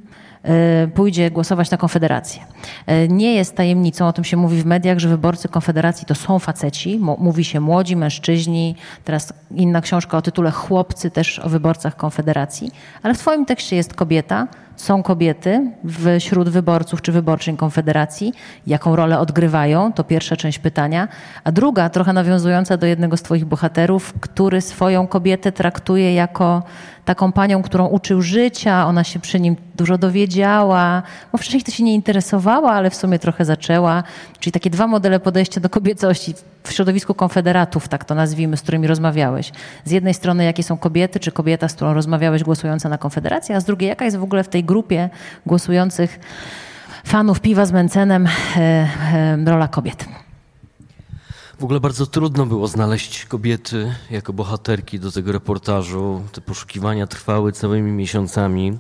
pójdzie głosować na Konfederację. E, nie jest tajemnicą, o tym się mówi w mediach, że wyborcy Konfederacji to są faceci, mówi się młodzi, mężczyźni, teraz inna książka o tytule Chłopcy też o wyborcach Konfederacji, ale w twoim tekście jest kobieta, są kobiety wśród wyborców czy wyborczyń Konfederacji, jaką rolę odgrywają, to pierwsza część pytania, a druga, trochę nawiązująca do jednego z Twoich bohaterów, który swoją kobietę traktuje jako taką panią, którą uczył życia, ona się przy nim dużo dowiedziała, bo wcześniej to się nie interesowała, ale w sumie trochę zaczęła. Czyli takie dwa modele podejścia do kobiecości w środowisku konfederatów, tak to nazwijmy, z którymi rozmawiałeś. Z jednej strony, jakie są kobiety, czy kobieta, z którą rozmawiałeś, głosująca na Konfederację, a z drugiej, jaka jest w ogóle w tej grupie głosujących fanów piwa z Mencenem e, e, rola kobiet? W ogóle bardzo trudno było znaleźć kobiety jako bohaterki do tego reportażu. Te poszukiwania trwały całymi miesiącami.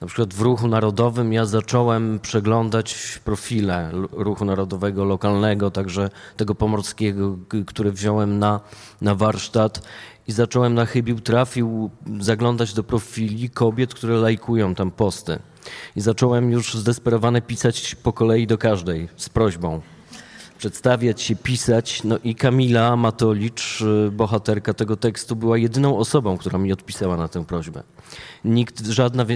Na przykład w Ruchu Narodowym ja zacząłem przeglądać profile Ruchu Narodowego lokalnego, także tego pomorskiego, który wziąłem na, na warsztat i zacząłem na chybił trafił zaglądać do profili kobiet, które lajkują tam posty. I zacząłem już zdesperowane pisać po kolei do każdej z prośbą przedstawiać się, pisać. No i Kamila Matolicz, y, bohaterka tego tekstu, była jedyną osobą, która mi odpisała na tę prośbę. Nikt, żadna,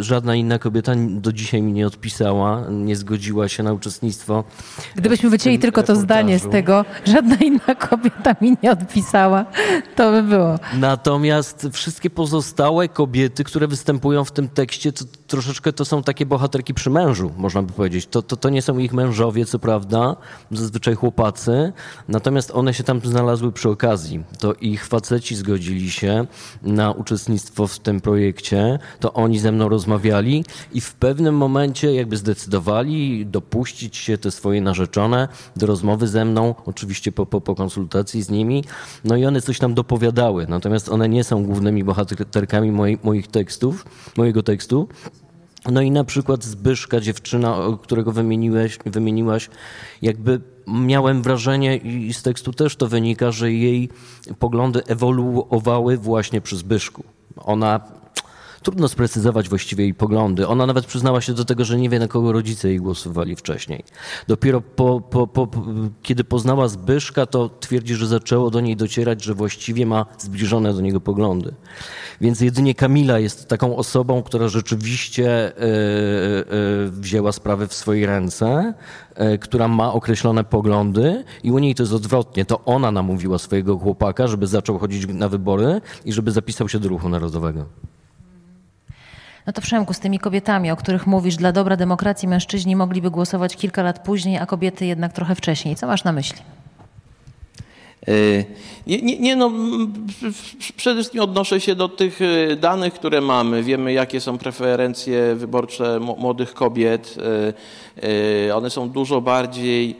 żadna inna kobieta do dzisiaj mi nie odpisała, nie zgodziła się na uczestnictwo. Gdybyśmy wycięli tylko to zdanie z tego, żadna inna kobieta mi nie odpisała, to by było. Natomiast wszystkie pozostałe kobiety, które występują w tym tekście, to troszeczkę to są takie bohaterki przy mężu, można by powiedzieć. To, to, to nie są ich mężowie, co prawda, zazwyczaj chłopacy, natomiast one się tam znalazły przy okazji. To ich faceci zgodzili się na uczestnictwo w tym projekcie, to oni ze mną rozmawiali i w pewnym momencie jakby zdecydowali dopuścić się te swoje narzeczone do rozmowy ze mną, oczywiście po, po, po konsultacji z nimi, no i one coś tam dopowiadały, natomiast one nie są głównymi bohaterkami moi, moich tekstów, mojego tekstu. No i na przykład Zbyszka, dziewczyna, którego wymieniłeś, wymieniłaś, jakby miałem wrażenie i z tekstu też to wynika, że jej poglądy ewoluowały właśnie przy Zbyszku. Ona trudno sprecyzować właściwie jej poglądy. Ona nawet przyznała się do tego, że nie wie, na kogo rodzice jej głosowali wcześniej. Dopiero po, po, po, kiedy poznała Zbyszka, to twierdzi, że zaczęło do niej docierać, że właściwie ma zbliżone do niego poglądy. Więc jedynie Kamila jest taką osobą, która rzeczywiście e, e, wzięła sprawy w swoje ręce, e, która ma określone poglądy i u niej to jest odwrotnie. To ona namówiła swojego chłopaka, żeby zaczął chodzić na wybory i żeby zapisał się do ruchu narodowego. No to Przemku, z tymi kobietami, o których mówisz, dla dobra demokracji mężczyźni mogliby głosować kilka lat później, a kobiety jednak trochę wcześniej. Co masz na myśli? E, nie, nie, nie, no, przede wszystkim odnoszę się do tych e, danych, które mamy. Wiemy, jakie są preferencje wyborcze młodych kobiet. E, one są dużo bardziej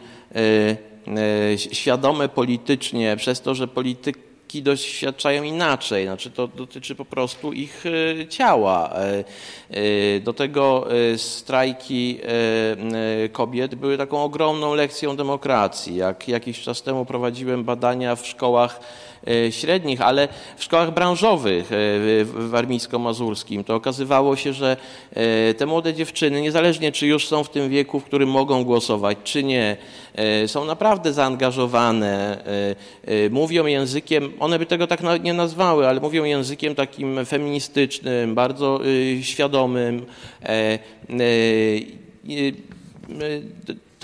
świadome politycznie, przez to, że polityk doświadczają inaczej. Znaczy to dotyczy po prostu ich e, ciała. E, e, do tego strajki kobiet były taką ogromną lekcją demokracji. Jak jakiś czas temu prowadziłem badania w szkołach średnich, ale w szkołach branżowych e, w warmińsko-mazurskim to okazywało się, że e, te młode dziewczyny, niezależnie czy już są w tym wieku, w którym mogą głosować, czy nie, są naprawdę zaangażowane, mówią językiem, one by tego tak nie nazwały, ale mówią językiem takim feministycznym, bardzo świadomym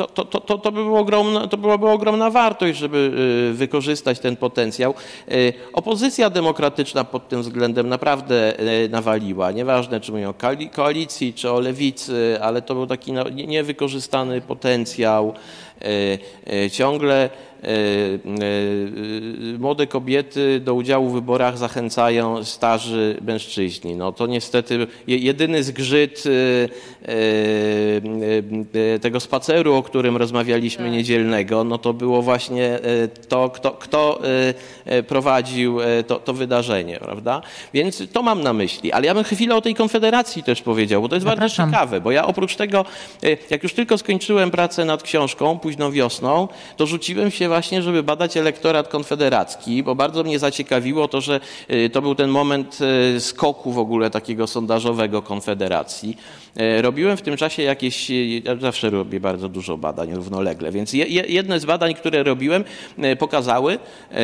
to, to, to, to, by było ogromna, to byłaby ogromna wartość, żeby y, wykorzystać ten potencjał. Y, opozycja demokratyczna pod tym względem naprawdę y, nawaliła. Nieważne, czy mówią o koalicji, czy o lewicy, ale to był taki no, niewykorzystany potencjał. Ciągle młode kobiety do udziału w wyborach zachęcają starzy mężczyźni. No to niestety jedyny zgrzyt tego spaceru, o którym rozmawialiśmy tak. niedzielnego, no to było właśnie e, to, kto, kto e, e, prowadził to, to wydarzenie, prawda? Więc to mam na myśli. Ale ja bym chwilę o tej konfederacji też powiedział, bo to jest Zapraszam. bardzo ciekawe, bo ja oprócz tego, jak już tylko skończyłem pracę nad książką późną wiosną, to rzuciłem się właśnie, żeby badać elektorat konfederacki, bo bardzo mnie zaciekawiło to, że to był ten moment skoku w ogóle takiego sondażowego konfederacji. Robiłem w tym czasie jakieś, ja zawsze robię bardzo dużo badań równolegle. Więc jedne z badań, które robiłem, e, pokazały e,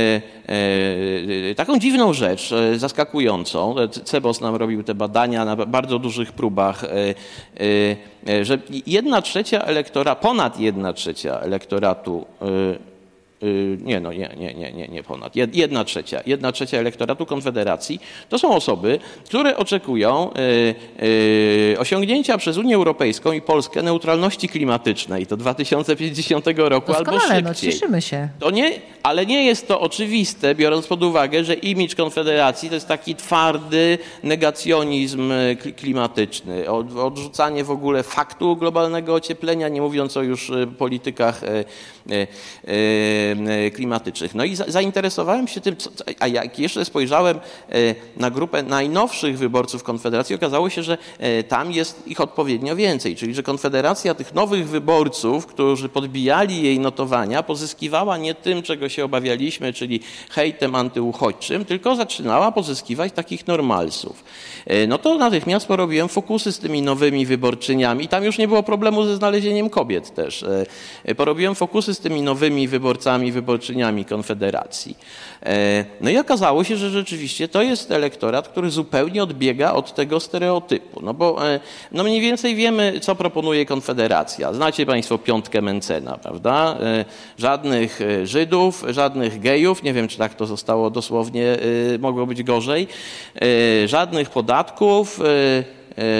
e, taką dziwną rzecz, zaskakującą. Cebos nam robił te badania na bardzo dużych próbach, że jedna trzecia elektora, ponad jedna trzecia elektoratu Y, nie, no nie, nie, nie, nie, nie ponad. Jedna trzecia. Jedna trzecia elektoratu Konfederacji to są osoby, które oczekują y, y, osiągnięcia przez Unię Europejską i Polskę neutralności klimatycznej do 2050 roku Doskonale, albo no, szybciej. No, cieszymy się. To nie, ale nie jest to oczywiste, biorąc pod uwagę, że imidż Konfederacji to jest taki twardy negacjonizm klimatyczny, odrzucanie w ogóle faktu globalnego ocieplenia, nie mówiąc o już politykach klimatycznych. No i zainteresowałem się tym, a jak jeszcze spojrzałem e, na grupę najnowszych wyborców Konfederacji, okazało się, że e, tam jest ich odpowiednio więcej, czyli że Konfederacja tych nowych wyborców, którzy podbijali jej notowania, pozyskiwała nie tym, czego się obawialiśmy, czyli hejtem antyuchodźczym, tylko zaczynała pozyskiwać takich normalsów. No to natychmiast porobiłem fokusy z tymi nowymi wyborczyniami. Tam już nie było problemu ze znalezieniem kobiet też. Porobiłem fokusy z tymi nowymi wyborcami wyborcami, wyborczyniami Konfederacji. E, no i okazało się, że rzeczywiście to jest elektorat, który zupełnie odbiega od tego stereotypu. No bo e, no mniej więcej wiemy, co proponuje Konfederacja. Znacie Państwo piątkę Mencena, prawda? E, żadnych Żydów, żadnych gejów, nie wiem, czy tak to zostało dosłownie, mogło być gorzej, żadnych podatków,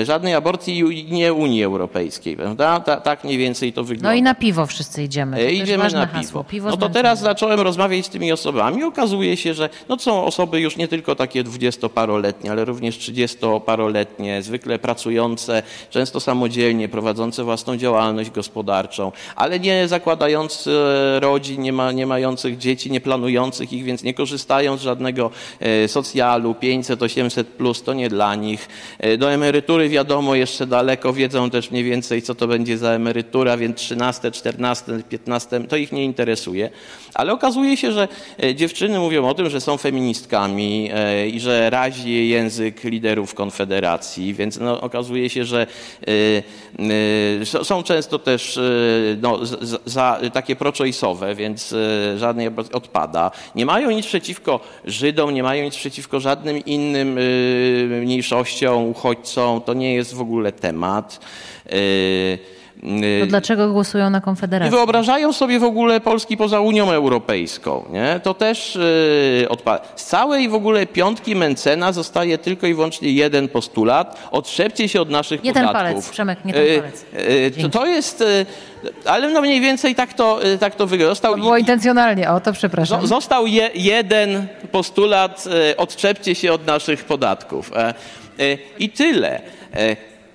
żadnej aborcji nie Unii Europejskiej, prawda? Ta, tak mniej więcej to wygląda. No i na piwo wszyscy idziemy. To idziemy na piwo. piwo no to teraz zacząłem rozmawiać z tymi osobami. Okazuje się, że no są osoby już nie tylko takie dwudziestoparoletnie, ale również trzydziestoparoletnie, zwykle pracujące, często samodzielnie, prowadzące własną działalność gospodarczą, ale nie zakładające rodzin, nie, ma, nie mających dzieci, nie planujących ich, więc nie korzystając z żadnego e, socjalu, 500, 800 plus, to nie dla nich. E, do emerytury emerytury wiadomo jeszcze daleko, wiedzą też mniej więcej, co to będzie za emerytura, więc 13, 14, 15 to ich nie interesuje. Ale okazuje się, że e, dziewczyny mówią o tym, że są feministkami e, i że razi je język liderów Konfederacji, więc no, okazuje się, że e, są często też no, za, takie pro-choice'owe, więc żadnej odpada. Nie mają nic przeciwko Żydom, nie mają nic przeciwko żadnym innym mniejszościom, uchodźcom. To nie jest w ogóle temat. To y, dlaczego głosują na Konfederację? Nie wyobrażają sobie w ogóle Polski poza Unią Europejską. Nie? To też yy, odpada. Z całej w ogóle piątki Mencena zostaje tylko i wyłącznie jeden postulat. Otrzepcie się od naszych nie podatków. Nie ten palec, Przemek, nie ten y, palec. Yy, to, to, jest... Yy, ale no mniej więcej tak to, tak to wygląda. To było i, intencjonalnie, o to przepraszam. Został je, jeden postulat, odczepcie się od naszych podatków. E, e, I tyle.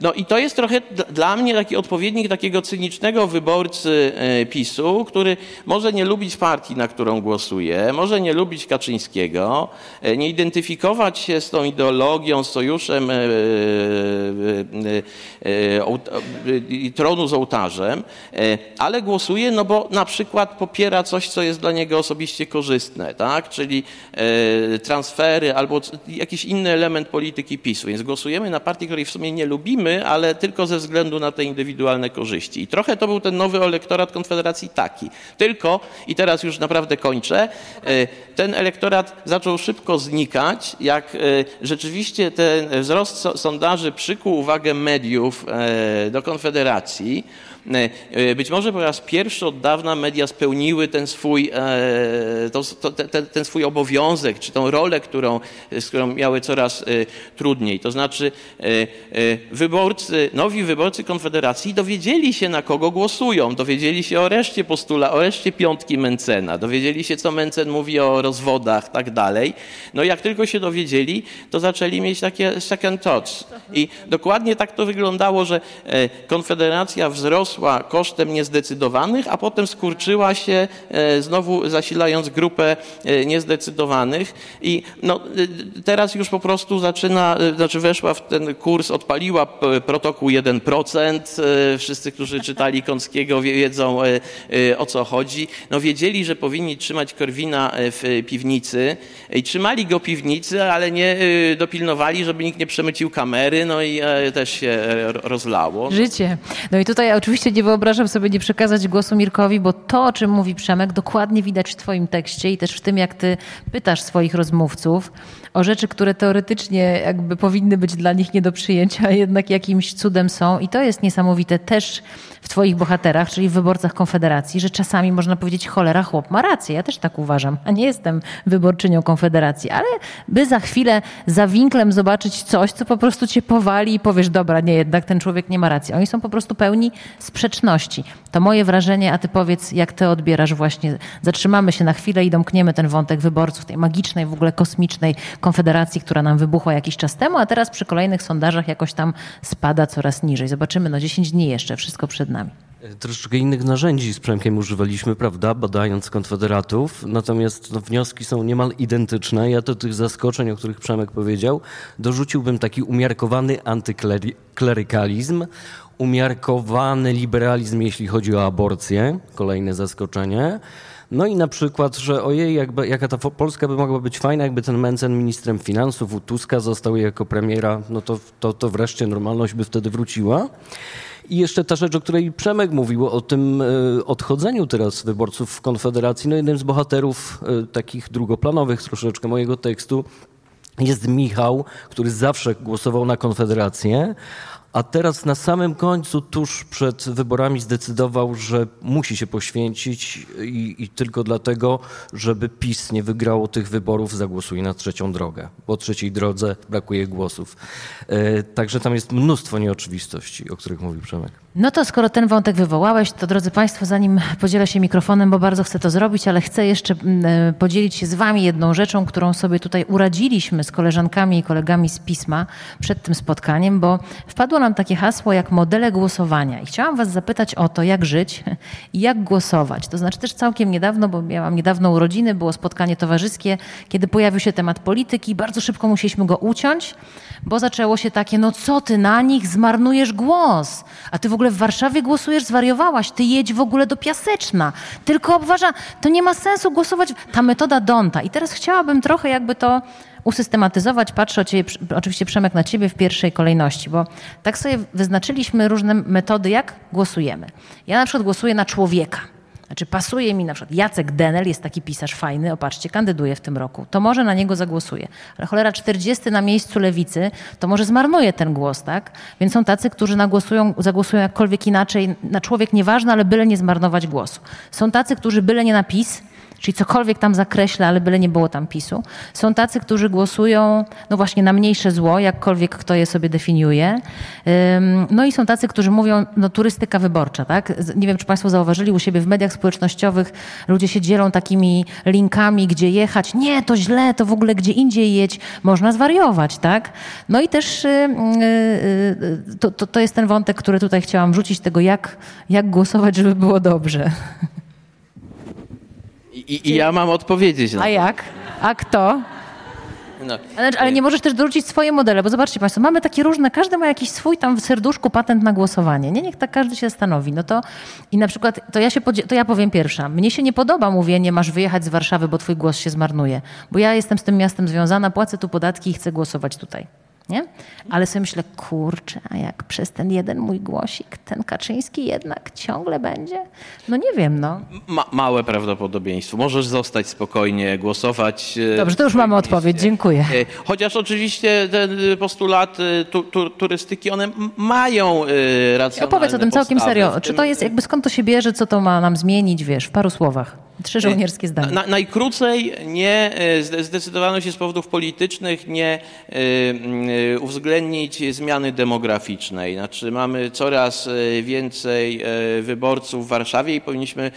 No i to jest trochę dla mnie taki odpowiednik takiego cynicznego wyborcy e, PiSu, który może nie lubić partii, na którą głosuje, może nie lubić Kaczyńskiego, e, nie identyfikować się z tą ideologią, z sojuszem e, tronu z ołtarzem, ale głosuje, no bo na przykład popiera coś, co jest dla niego osobiście korzystne, tak? czyli transfery albo jakiś inny element polityki PiSu. Więc głosujemy na partię, której w sumie nie lubimy, ale tylko ze względu na te indywidualne korzyści. I trochę to był ten nowy elektorat Konfederacji taki. Tylko, i teraz już naprawdę kończę, e, ten elektorat zaczął szybko znikać, jak e, rzeczywiście ten wzrost sondaży przykuł uwagę mediów e, do Konfederacji. E, e, być może po raz pierwszy od dawna media spełniły ten swój, e, to, to, ten, ten, swój obowiązek, czy tą rolę, którą, z którą miały coraz trudniej. To znaczy wyborcy, nowi wyborcy Konfederacji dowiedzieli się, na kogo głosują, dowiedzieli się o reszcie postula, o reszcie piątki Mencena, dowiedzieli się, co Mencen mówi o rozwodach, tak dalej. No jak tylko się dowiedzieli, to zaczęli mieć takie second thoughts. I dokładnie tak to wyglądało, że Konfederacja wzrosła rosła kosztem niezdecydowanych, a potem skurczyła się, e, znowu zasilając grupę e, niezdecydowanych. I no, e, teraz już po prostu zaczyna, znaczy weszła w ten kurs, odpaliła protokół 1%. Wszyscy, którzy czytali Kąckiego wiedzą o co chodzi. No, wiedzieli, że powinni trzymać Korwina w piwnicy i trzymali go piwnicy, ale nie dopilnowali, żeby nikt nie przemycił kamery, no i też się rozlało. Życie. No i tutaj oczywiście oczywiście nie wyobrażam sobie nie przekazać głosu Mirkowi, bo to, o czym mówi Przemek, dokładnie widać w Twoim tekście i też w tym, jak Ty pytasz swoich rozmówców o rzeczy, które teoretycznie jakby powinny być dla nich nie do przyjęcia, jednak jakimś cudem są. I to jest niesamowite też w Twoich bohaterach, czyli w wyborcach Konfederacji, że czasami można powiedzieć, cholera, chłop ma rację. Ja też tak uważam, a nie jestem wyborczynią Konfederacji, ale by za chwilę za winklem zobaczyć coś, co po prostu cię powali i powiesz, dobra, nie, jednak ten człowiek nie ma racji. Oni są po prostu pełni sprzeczności. To moje wrażenie, a ty powiedz, jak ty odbierasz właśnie. Zatrzymamy się na chwilę i domkniemy ten wątek wyborców, tej magicznej, w ogóle kosmicznej Konfederacji, która nam wybuchła jakiś czas temu, a teraz przy kolejnych sondażach jakoś tam spada coraz niżej. Zobaczymy, no 10 dni jeszcze, wszystko przed nami. Troszeczkę innych narzędzi z Przemkiem używaliśmy, prawda, badając konfederatów, natomiast no, wnioski są niemal identyczne. Ja do tych zaskoczeń, o których Przemek powiedział, dorzuciłbym taki umiarkowany antyklerykalizm, umiarkowany liberalizm, jeśli chodzi o aborcję, kolejne zaskoczenie. No i na przykład, że ojej, jakby, jaka ta Polska by mogła być fajna, jakby ten Mencen ministrem finansów u Tuska został jako premiera, no to, to, to wreszcie normalność by wtedy wróciła. I jeszcze ta rzecz, o której Przemek mówił, o tym e, odchodzeniu teraz wyborców w Konfederacji. No jednym z bohaterów e, takich drugoplanowych troszeczkę mojego tekstu jest Michał, który zawsze głosował na Konfederację, a teraz na samym końcu, tuż przed wyborami, zdecydował, że musi się poświęcić i, i, tylko dlatego, żeby PiS nie wygrało tych wyborów, zagłosuje na trzecią drogę. Bo trzeciej drodze brakuje głosów. E, także tam jest mnóstwo nieoczywistości, o których mówił Przemek. No to skoro ten wątek wywołałeś, to drodzy Państwo, zanim podzielę się mikrofonem, bo bardzo chcę to zrobić, ale chcę jeszcze mm, e, podzielić się z Wami jedną rzeczą, którą sobie tutaj uradziliśmy z koleżankami i kolegami z pisma przed tym spotkaniem, bo wpadło nam takie hasło jak modele głosowania. I chciałam Was zapytać o to, jak żyć i jak głosować. To znaczy też całkiem niedawno, bo miałam niedawno urodziny, było spotkanie towarzyskie, kiedy pojawił się temat polityki. Bardzo szybko musieliśmy go uciąć, bo zaczęło się takie, no co ty na nich zmarnujesz głos? A ty w ogóle w Warszawie głosujesz, zwariowałaś, ty jedź w ogóle do Piaseczna. Tylko obważa, to nie ma sensu głosować. Ta metoda Donta. I teraz chciałabym trochę jakby to usystematyzować. Patrzę oczywiście Przemek na ciebie w pierwszej kolejności, bo tak sobie wyznaczyliśmy różne metody, jak głosujemy. Ja na przykład głosuję na człowieka. Znaczy pasuje mi na przykład Jacek Denel, jest taki pisarz fajny, opatrzcie, kandyduje w tym roku. To może na niego zagłosuję. Ale cholera 40 na miejscu lewicy, to może zmarnuje ten głos, tak? Więc są tacy, którzy nagłosują, zagłosują jakkolwiek inaczej, na człowiek nieważny, ale byle nie zmarnować głosu. Są tacy, którzy byle nie na PiS, czyli cokolwiek tam zakreśla, ale byle nie było tam PiSu. Są tacy, którzy głosują no właśnie na mniejsze zło, jakkolwiek kto je sobie definiuje. No i są tacy, którzy mówią, no turystyka wyborcza, tak? Nie wiem, czy Państwo zauważyli u siebie w mediach społecznościowych, ludzie się dzielą takimi linkami, gdzie jechać. Nie, to źle, to w ogóle gdzie indziej jedź. Można zwariować, tak? No i też y, y, y, to, to, to jest ten wątek, który tutaj chciałam rzucić, tego jak, jak głosować, żeby było dobrze. I, I, ja mam odpowiedzieć na A jak? A kto? No. Ale, ale, nie możesz też dorzucić swoje modele, bo zobaczcie Państwo, mamy takie różne, każdy ma jakiś swój tam w serduszku patent na głosowanie. Nie, niech tak każdy się stanowi. No to i na przykład, to ja, się to ja powiem pierwsza. Mnie się nie podoba mówienie, masz wyjechać z Warszawy, bo twój głos się zmarnuje. Bo ja jestem z tym miastem związana, płacę tu podatki i chcę głosować tutaj nie? Ale sobie myślę, kurczę, a jak przez ten jeden mój głosik ten Kaczyński jednak ciągle będzie? No nie wiem, no. Ma, małe prawdopodobieństwo. Możesz zostać spokojnie, głosować. E, Dobrze, to już mamy odpowiedź, dziękuję. E, chociaż oczywiście te postulaty tu, tu, turystyki, one mają racjonalne Opowiedz o tym całkiem serio. Czy to jest, jakby skąd to się bierze, co to ma nam zmienić, wiesz, w paru słowach? Trzy żołnierskie zdania. Na, najkrócej nie e, zdecydowano się z powodów politycznych nie e, e, uwzględnić zmiany demograficznej. Znaczy mamy coraz więcej wyborców w Warszawie i powinniśmy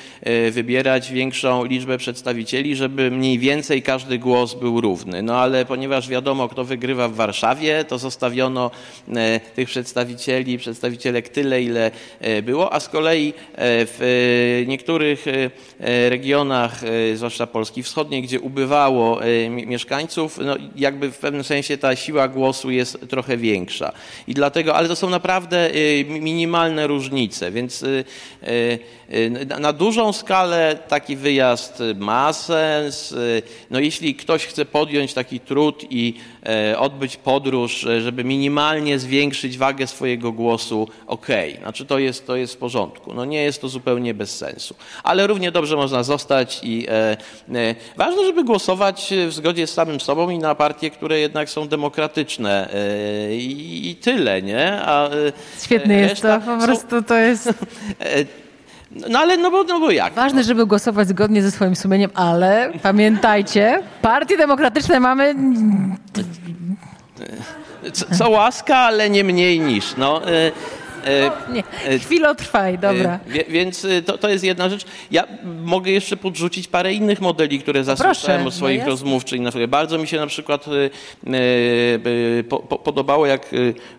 wybierać większą liczbę przedstawicieli, żeby mniej więcej każdy głos był równy. No ale ponieważ wiadomo, kto wygrywa w Warszawie, to zostawiono tych przedstawicieli, przedstawicielek tyle, ile było, a z kolei w niektórych regionach regionach, e, zwłaszcza Polski Wschodniej, gdzie ubywało e, mieszkańców, no jakby w pewnym sensie ta siła głosu jest trochę większa. I dlatego, ale to są naprawdę e, minimalne różnice, więc na dużą skalę taki wyjazd ma sens. No jeśli ktoś chce podjąć taki trud i odbyć podróż, żeby minimalnie zwiększyć wagę swojego głosu, ok, znaczy to jest, to jest w porządku. No nie jest to zupełnie bez sensu. Ale równie dobrze można zostać zostać i e, e, ważne, żeby głosować w zgodzie z samym sobą i na partie, które jednak są demokratyczne e, i, tyle, nie? A, Świetne jest to, po prostu to jest... No ale no bo, no bo jak? Ważne, no. żeby głosować zgodnie ze swoim sumieniem, ale pamiętajcie, partie demokratyczne mamy... Co, co łaska, ale nie mniej niż. No, nie, e, chwilę trwaj, dobra. E, więc to, to jest jedna rzecz. Ja mogę jeszcze podrzucić parę innych modeli, które zasłyszałem od no swoich no rozmówczyń. Bardzo mi się na przykład podobało, jak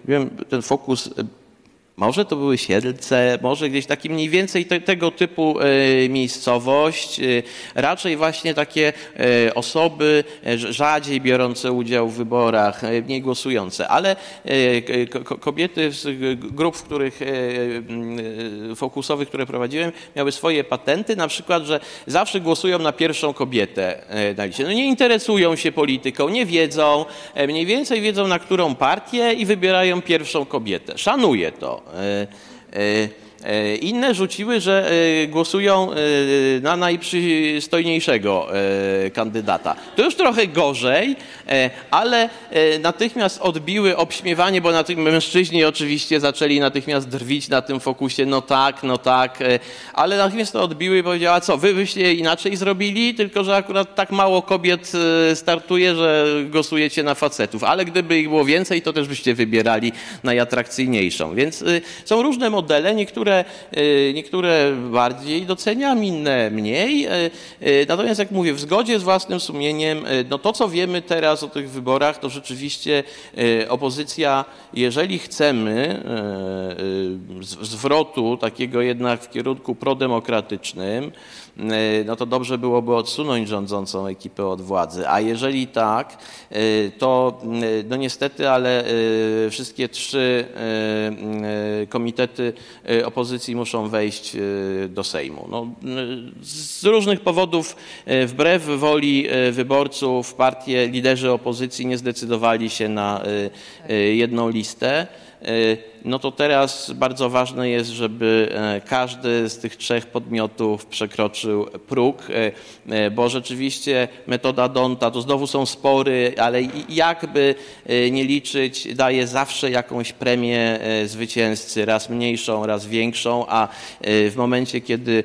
wiem, ten fokus może to były Siedlce, może gdzieś taki mniej więcej te, tego typu e, miejscowość. E, raczej właśnie takie e, osoby rzadziej biorące udział w wyborach, mniej głosujące, ale kobiety z grup, w których fokusowych, które prowadziłem, miały swoje patenty, na przykład, że zawsze głosują na pierwszą kobietę na liście. No nie interesują się polityką, nie wiedzą, mniej więcej wiedzą na którą partię i wybierają pierwszą kobietę. Szanuję to. E, E, inne rzuciły, że e, głosują e, na najprzystojniejszego kandydata. To już trochę gorzej, ale natychmiast odbiły obśmiewanie, bo na tym mężczyźni oczywiście zaczęli natychmiast drwić na tym fokusie, no tak, no tak, ale natychmiast to odbiły i powiedziała, co, wy byście inaczej zrobili, tylko że akurat tak mało kobiet startuje, że głosujecie na facetów, ale gdyby ich było więcej, to też byście wybierali najatrakcyjniejszą. Więc są różne modele, niektóre niektóre, y, niektóre bardziej doceniam, inne mniej. Natomiast jak mówię, w zgodzie z własnym sumieniem, no to co wiemy teraz o tych wyborach, to rzeczywiście opozycja, jeżeli chcemy zwrotu takiego jednak w kierunku prodemokratycznym, E, no to dobrze byłoby odsunąć rządzącą ekipę od władzy. A jeżeli tak, e, to e, no niestety, ale wszystkie trzy komitety opozycji muszą wejść do Sejmu. No, z różnych powodów, wbrew woli wyborców, partie, liderzy opozycji nie zdecydowali się na jedną listę no to teraz bardzo ważne jest, żeby e, każdy z tych trzech podmiotów przekroczył próg, e, e, bo rzeczywiście metoda Donta to znowu są spory, ale jakby nie liczyć, daje zawsze jakąś premię zwycięzcy, raz mniejszą, raz większą, a w momencie, kiedy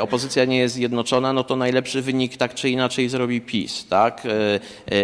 opozycja nie jest zjednoczona, no to najlepszy wynik tak czy inaczej zrobi PiS, tak?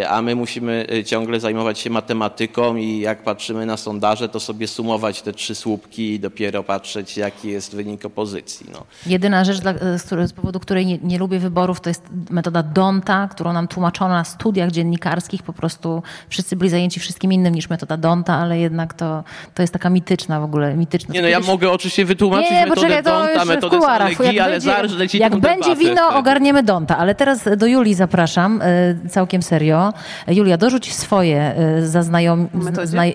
A my musimy ciągle zajmować się matematyką i jak patrzymy na sondaże, sondaże, to sobie sumować te trzy słupki i dopiero patrzeć, jaki jest wynik opozycji. No. Jedyna rzecz, dla, z, z, powodu której nie, nie, lubię wyborów, to jest metoda Donta, którą nam tłumaczono na studiach dziennikarskich. Po prostu wszyscy byli zajęci wszystkim innym niż metoda Donta, ale jednak to, to jest taka mityczna w ogóle. Mityczna. Nie, no ja mogę oczywiście wytłumaczyć nie, nie, metodę poczekaj, Donta, metodę kularach, Salegi, ale zaraz leci Jak będzie wino, wtedy. ogarniemy Donta. Ale teraz do Julii zapraszam, e, całkiem serio. Julia, dorzuć swoje e, zaznajom,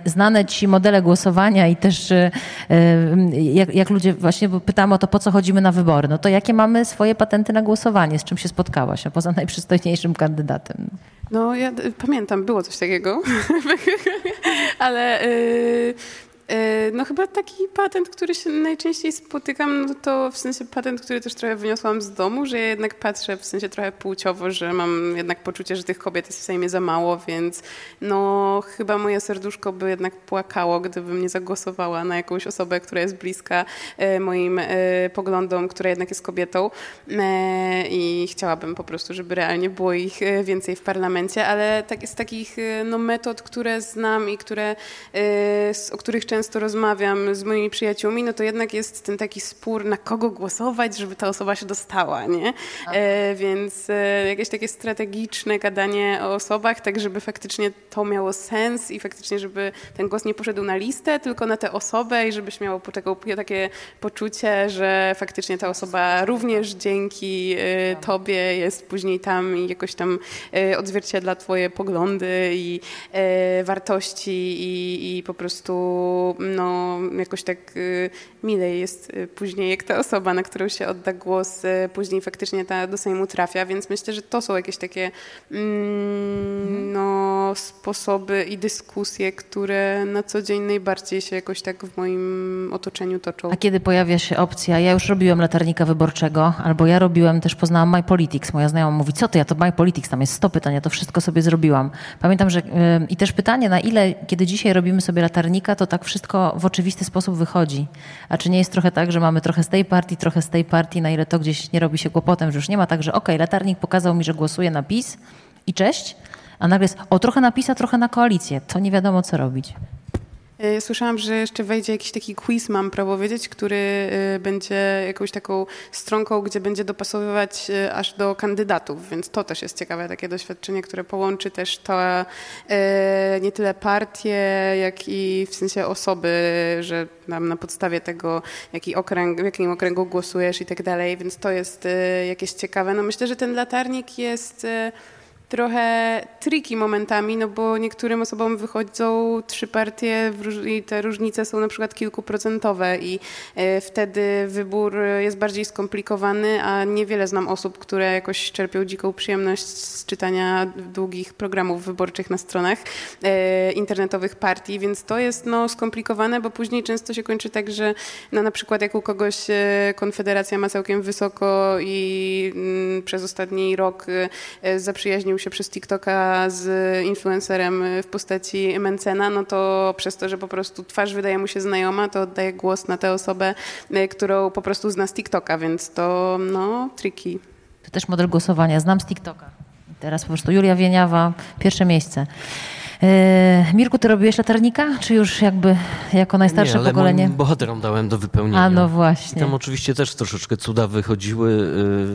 znane ci modele głosowania i też e, e, jak, jak ludzie właśnie, pytamy o to, po co chodzimy na wybory, no to jakie mamy swoje patenty na głosowanie, z czym się spotkałaś, a poza najprzystojniejszym kandydatem? No ja pamiętam, było coś takiego, ale... Yy no chyba taki patent, który się najczęściej spotykam, no to w sensie patent, który też trochę wyniosłam z domu, że ja jednak patrzę w sensie trochę płciowo, że mam jednak poczucie, że tych kobiet jest w Sejmie za mało, więc no chyba moje serduszko by jednak płakało, gdybym nie zagłosowała na jakąś osobę, która jest bliska e, moim e, poglądom, która jednak jest kobietą i chciałabym po prostu, żeby realnie było ich więcej w parlamencie, ale tak, z takich no, metod, które znam i które, o których często często rozmawiam z moimi przyjaciółmi, no to jednak jest ten taki spór, na kogo głosować, żeby ta osoba się dostała, nie? E, więc e, jakieś takie strategiczne gadanie o osobach, tak żeby faktycznie to miało sens i faktycznie, żeby ten głos nie poszedł na listę, tylko na tę osobę i żebyś miał takie poczucie, że faktycznie ta osoba również dzięki e, tobie jest później tam i jakoś tam e, odzwierciedla twoje poglądy i e, wartości i, i po prostu no, jakoś tak y, milej jest y, później, jak ta osoba, na którą się odda głos, y, później faktycznie ta do Sejmu trafia, więc myślę, że to są jakieś takie mm, no, sposoby i dyskusje, które na co dzień najbardziej się jakoś tak w moim otoczeniu toczą. A kiedy pojawia się opcja, ja już robiłem latarnika wyborczego, albo ja robiłem, też poznałam My Politics, moja znajoma mówi, co ty, ja to My Politics, tam jest 100 pytań, ja to wszystko sobie zrobiłam. Pamiętam, że i też pytanie, na ile, kiedy dzisiaj robimy sobie latarnika, to tak wszystko w oczywisty sposób wychodzi. A czy nie jest trochę tak, że mamy trochę z tej partii, trochę z tej partii, na ile to gdzieś nie robi się kłopotem, że już nie ma tak, że okej, okay, latarnik pokazał mi, że głosuje na PiS i cześć, a nagle jest o trochę na PiS, a trochę na koalicję. To nie wiadomo, co robić. E, słyszałam, że jeszcze wejdzie jakiś taki quiz, mam prawo wiedzieć, który e, będzie jakąś taką stronką, gdzie będzie dopasowywać e, aż do kandydatów, więc to też jest ciekawe takie doświadczenie, które połączy też to nie tyle partie, jak i w sensie osoby, że na podstawie tego, jaki okręg, w jakim okręgu głosujesz i tak dalej, więc to jest jakieś ciekawe. No myślę, że ten latarnik jest trochę tricky momentami, no bo niektórym osobom wychodzą trzy partie i te różnice są na przykład kilkuprocentowe i e, wtedy wybór jest bardziej skomplikowany, a niewiele znam osób, które jakoś czerpią dziką przyjemność z czytania długich programów wyborczych na stronach e, internetowych partii, więc to jest no, skomplikowane, bo później często się kończy tak, że no, na przykład jak u kogoś e, Konfederacja ma całkiem wysoko i mm, przez ostatni rok zaprzyjaźnił się przez TikToka z influencerem w postaci Mencena, no to przez to, że po prostu twarz wydaje mu się znajoma, to oddaje głos na tę osobę, e, którą po prostu zna z TikToka, więc to no tricky. To też model głosowania. Znam z TikToka. Teraz po prostu Julia Wieniawa, pierwsze miejsce. E, Mirku, ty robiłeś latarnika, czy już jakby jako najstarsze nie, ale pokolenie? bohaterom dałem do wypełnienia. A no właśnie. I tam oczywiście też troszeczkę cuda wychodziły.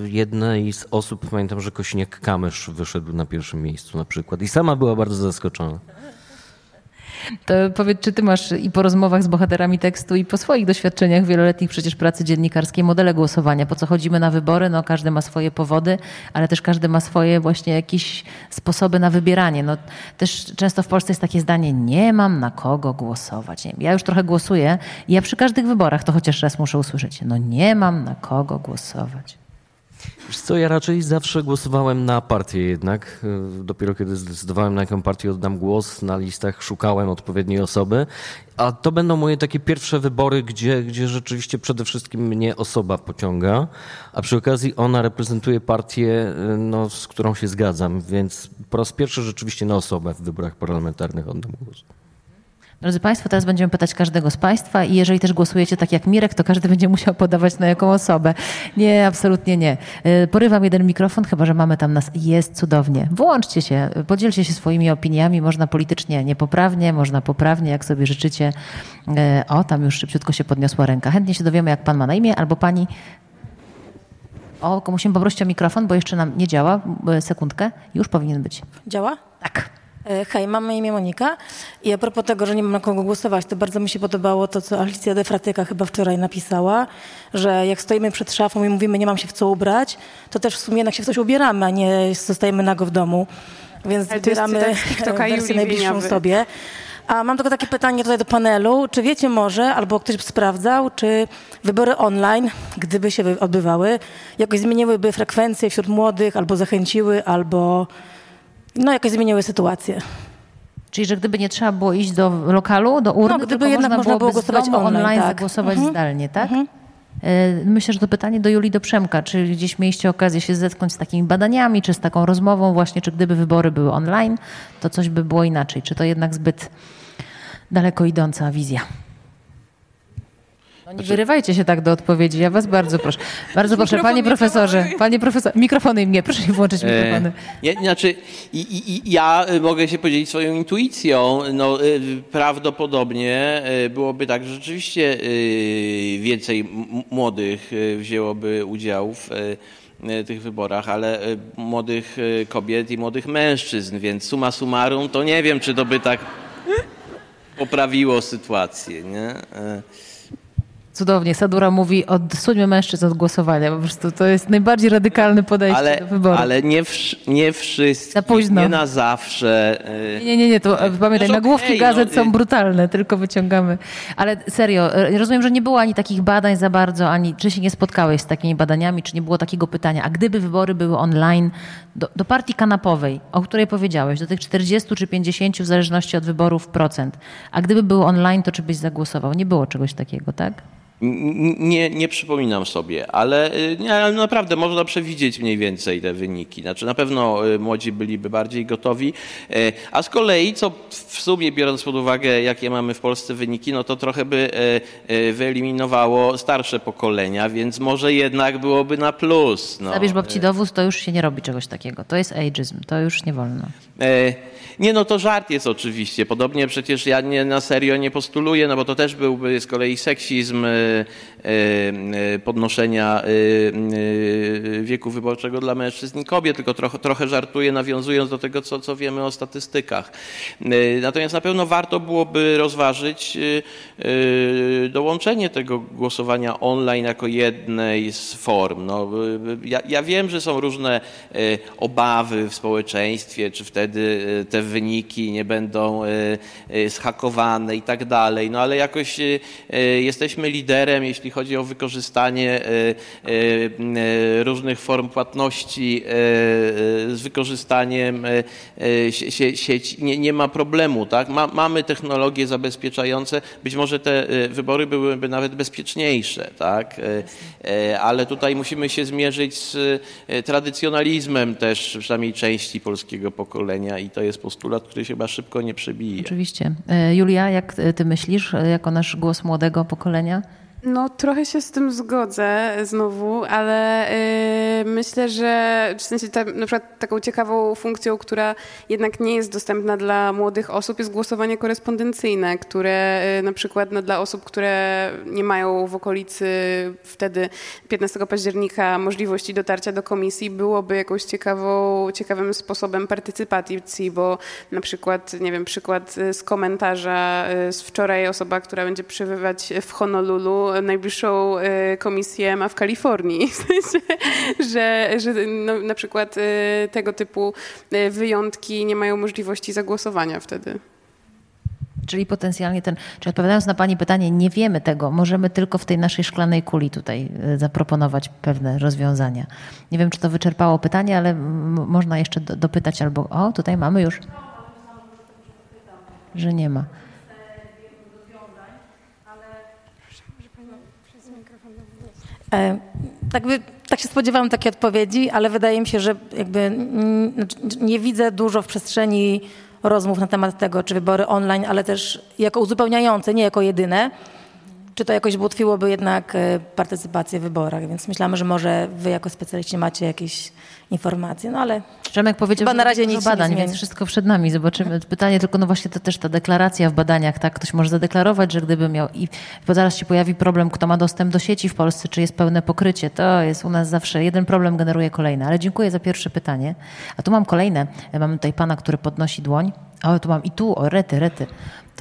Y, Jednej z osób, pamiętam, że Kośniak-Kamysz wyszedł na pierwszym miejscu na przykład. I sama była bardzo zaskoczona. To powiedz, czy ty masz i po rozmowach z bohaterami tekstu, i po swoich doświadczeniach wieloletnich przecież pracy dziennikarskiej modele głosowania? Po co chodzimy na wybory? No każdy ma swoje powody, ale też każdy ma swoje właśnie jakieś sposoby na wybieranie. No też często w Polsce jest takie zdanie, nie mam na kogo głosować. Nie ja już trochę głosuję ja przy każdych wyborach to chociaż raz muszę usłyszeć, no nie mam na kogo głosować. Wiesz co, ja raczej zawsze głosowałem na partię jednak. Y, Dopiero kiedy zdecydowałem, na jaką partię oddam głos, na listach szukałem odpowiedniej osoby. A to będą moje takie pierwsze wybory, gdzie, gdzie rzeczywiście przede wszystkim mnie osoba pociąga, a przy okazji ona reprezentuje partię, y, no, z którą się zgadzam, więc po raz pierwszy rzeczywiście na osobę w wyborach parlamentarnych oddam głos. Drodzy Państwo, teraz będziemy pytać każdego z Państwa i jeżeli też głosujecie tak jak Mirek, to każdy będzie musiał podawać na jaką osobę. Nie, absolutnie nie. Y, Porywam jeden mikrofon, chyba że mamy tam nas. Jest cudownie. Włączcie się, podzielcie się swoimi opiniami. Można politycznie niepoprawnie, można poprawnie, jak sobie życzycie. Y, O, tam już szybciutko się podniosła ręka. Chętnie się dowiemy, jak Pan ma na imię albo Pani. O, musimy poprosić o mikrofon, bo jeszcze nam nie działa. Y, Sekundkę. Już powinien być. Działa? Tak. E, Hej, mam na imię Monika i a propos tego, że nie mam na kogo głosować, to bardzo mi się podobało to, co Alicja de Fratyka chyba wczoraj napisała, że jak stoimy przed szafą i mówimy, nie mam się w co ubrać, to też w sumie jednak się w coś ubieramy, a nie zostajemy nago w domu. Więc wybieramy wersję najbliższą Wieniawy. sobie. A mam tylko takie pytanie tutaj do panelu. Czy wiecie może, albo ktoś by sprawdzał, czy wybory online, gdyby się odbywały, jakoś zmieniłyby frekwencję wśród młodych, albo zachęciły, albo no jakoś zmieniły sytuację? Czyli, że gdyby nie trzeba było iść do lokalu, do urny, No, gdyby jednak można było byłoby z głosować domu online, online tak. zagłosować Mhm. zdalnie, tak? E, Myślę, że to pytanie do Julii do Przemka. Czy gdzieś mieliście okazję się zetknąć z takimi badaniami, czy z taką rozmową właśnie, czy gdyby wybory były online, to coś by było inaczej? Czy to jednak zbyt daleko idąca wizja? No Znaczy- nie wyrywajcie się tak do odpowiedzi, ja was bardzo proszę. Bardzo proszę, panie profesorze, panie profesor, mikrofony im nie, proszę mi włączyć mikrofony. E, nie, znaczy, i, i, i ja y, mogę się podzielić swoją intuicją. No, y, prawdopodobnie y, byłoby tak, że rzeczywiście więcej młodych wzięłoby udział w tych wyborach, ale młodych kobiet i młodych mężczyzn, więc suma summarum, to nie wiem, czy to by tak poprawiło sytuację. Nie? Cudownie. Sadura mówi, odsuńmy mężczyzn od głosowania. Po prostu to jest najbardziej radykalne podejście Ale, do wyboru. ale nie, wsz- nie wszyscy, Za późno. nie na zawsze. y, Nie, nie, nie, to e, pamiętaj, Też nagłówki okej, gazet no, są brutalne, tylko wyciągamy. Ale serio, e, rozumiem, że nie było ani takich badań za bardzo, ani czy się nie spotkałeś z takimi badaniami, czy nie było takiego pytania, a gdyby wybory były online do, do partii kanapowej, o której powiedziałeś, do tych 40 czy 50 w zależności od wyborów procent, a gdyby były online, to czy byś zagłosował? Nie było czegoś takiego, tak? Nie, nie przypominam sobie, ale y, nie, naprawdę można przewidzieć mniej więcej te wyniki. Znaczy na pewno y, młodzi byliby bardziej gotowi, y, a z kolei, co w sumie biorąc pod uwagę, jakie mamy w Polsce wyniki, no to trochę by wyeliminowało starsze pokolenia, więc może jednak byłoby na plus. No. Zabierz babci dowóz, to już się nie robi czegoś takiego. To jest ageism, to już nie wolno. E, Nie, no to żart jest oczywiście. Podobnie przecież ja nie, na serio nie postuluję, no bo to też byłby z kolei seksizm e, e, podnoszenia e, e, wieku wyborczego dla mężczyzn i kobiet, tylko trochę, trochę żartuję, nawiązując do tego, co, co wiemy o statystykach. Natomiast na pewno warto byłoby rozważyć dołączenie tego głosowania online jako jednej z form. No, ja, ja wiem, że są różne obawy w społeczeństwie, czy wtedy e, wyniki nie będą e, e, zhakowane i tak dalej. No ale jakoś e, e, jesteśmy liderem, jeśli chodzi o wykorzystanie e, e, e, różnych form płatności e, e, z wykorzystaniem e, e, sie- sie- sieci. Nie, nie ma problemu, tak? Ma, mamy technologie zabezpieczające. Być może te e, wybory byłyby nawet bezpieczniejsze, tak? E, e, Ale tutaj musimy się zmierzyć z e, tradycjonalizmem też przynajmniej części polskiego pokolenia i to jest postulat, który się chyba szybko nie przebije. Oczywiście. E, Julia, jak ty myślisz, e, jako nasz głos młodego pokolenia? No, trochę się z tym zgodzę znowu, ale yy, myślę, że w sensie ta, na przykład taką ciekawą funkcją, która jednak nie jest dostępna dla młodych osób, jest głosowanie korespondencyjne, które yy, na przykład no, dla osób, które nie mają w okolicy wtedy 15 października możliwości dotarcia do komisji, byłoby jakąś ciekawą, ciekawym sposobem partycypacji, bo na przykład, nie wiem, przykład z komentarza z wczoraj osoba, która będzie przebywać w Honolulu, najbliższą e, komisję ma w Kalifornii. W sensie, że, że no, na przykład e, tego typu e, wyjątki nie mają możliwości zagłosowania wtedy. Czyli potencjalnie ten, czy odpowiadając na Pani pytanie, nie wiemy tego, możemy tylko w tej naszej szklanej kuli tutaj zaproponować pewne rozwiązania. Nie wiem, czy to wyczerpało pytanie, ale można jeszcze do, dopytać albo, o, tutaj mamy już, że nie ma. Tak, by, tak się spodziewałam takiej odpowiedzi, ale wydaje mi się, że jakby nie widzę dużo w przestrzeni rozmów na temat tego, czy wybory online, ale też jako uzupełniające, nie jako jedyne, czy to jakoś ułatwiłoby jednak e, partycypację w wyborach. Więc myślałam, że może wy jako specjaliści macie jakieś informacje, no ale Przemek powiedział, Chyba na razie nic badań, nie więc wszystko przed nami. Zobaczymy. Pytanie tylko, no właśnie to też ta deklaracja w badaniach, tak? Ktoś może zadeklarować, że gdyby miał i bo zaraz się pojawi problem, kto ma dostęp do sieci w Polsce, czy jest pełne pokrycie. To jest u nas zawsze jeden problem generuje kolejny. Ale dziękuję za pierwsze pytanie. A tu mam kolejne. Mamy tutaj pana, który podnosi dłoń. O, tu mam i tu, o rety, rety.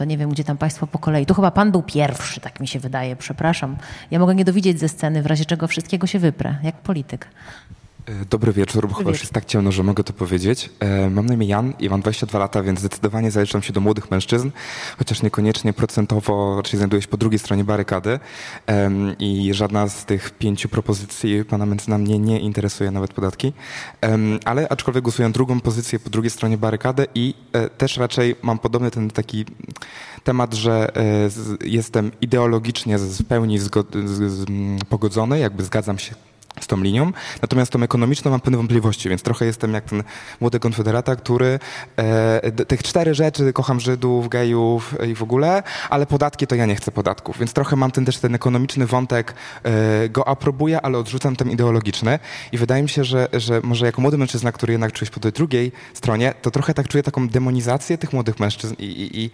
To nie wiem, gdzie tam państwo po kolei. Tu chyba pan był pierwszy, tak mi się wydaje, przepraszam. Ja mogę nie dowidzieć ze sceny, w razie czego wszystkiego się wyprę, jak polityk. E, dobry wieczór, bo chyba już jest tak ciemno, że mogę to powiedzieć. E, mam na imię Jan i mam 22 lata, więc zdecydowanie zaliczam się do młodych mężczyzn, chociaż niekoniecznie procentowo, czyli znajduję się po drugiej stronie barykady. I żadna z tych pięciu propozycji pana Mencyna mnie nie interesuje, nawet podatki, ale aczkolwiek głosuję drugą pozycję po drugiej stronie barykady i e, też raczej mam podobny ten taki temat, że jestem ideologicznie w pełni pogodzony, jakby zgadzam się z tą linią. Natomiast tą ekonomiczną mam pewne wątpliwości, więc trochę jestem jak ten młody konfederata, który e, tych cztery rzeczy, kocham Żydów, gejów i w ogóle, ale podatki to ja nie chcę podatków, więc trochę mam ten też ten ekonomiczny wątek, e, go aprobuję, ale odrzucam ten ideologiczny i wydaje mi się, że, że może jako młody mężczyzna, który jednak czuje się po tej drugiej stronie, to trochę tak czuję taką demonizację tych młodych mężczyzn i, i, i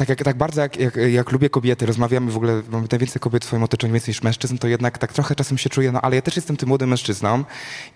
tak, jak, tak bardzo jak, jak, jak, lubię kobiety, rozmawiamy w ogóle, mamy najwięcej kobiet w swoim otoczeniu, więcej niż mężczyzn, to jednak tak trochę czasem się czuję, no ale ja też jestem tym młodym mężczyzną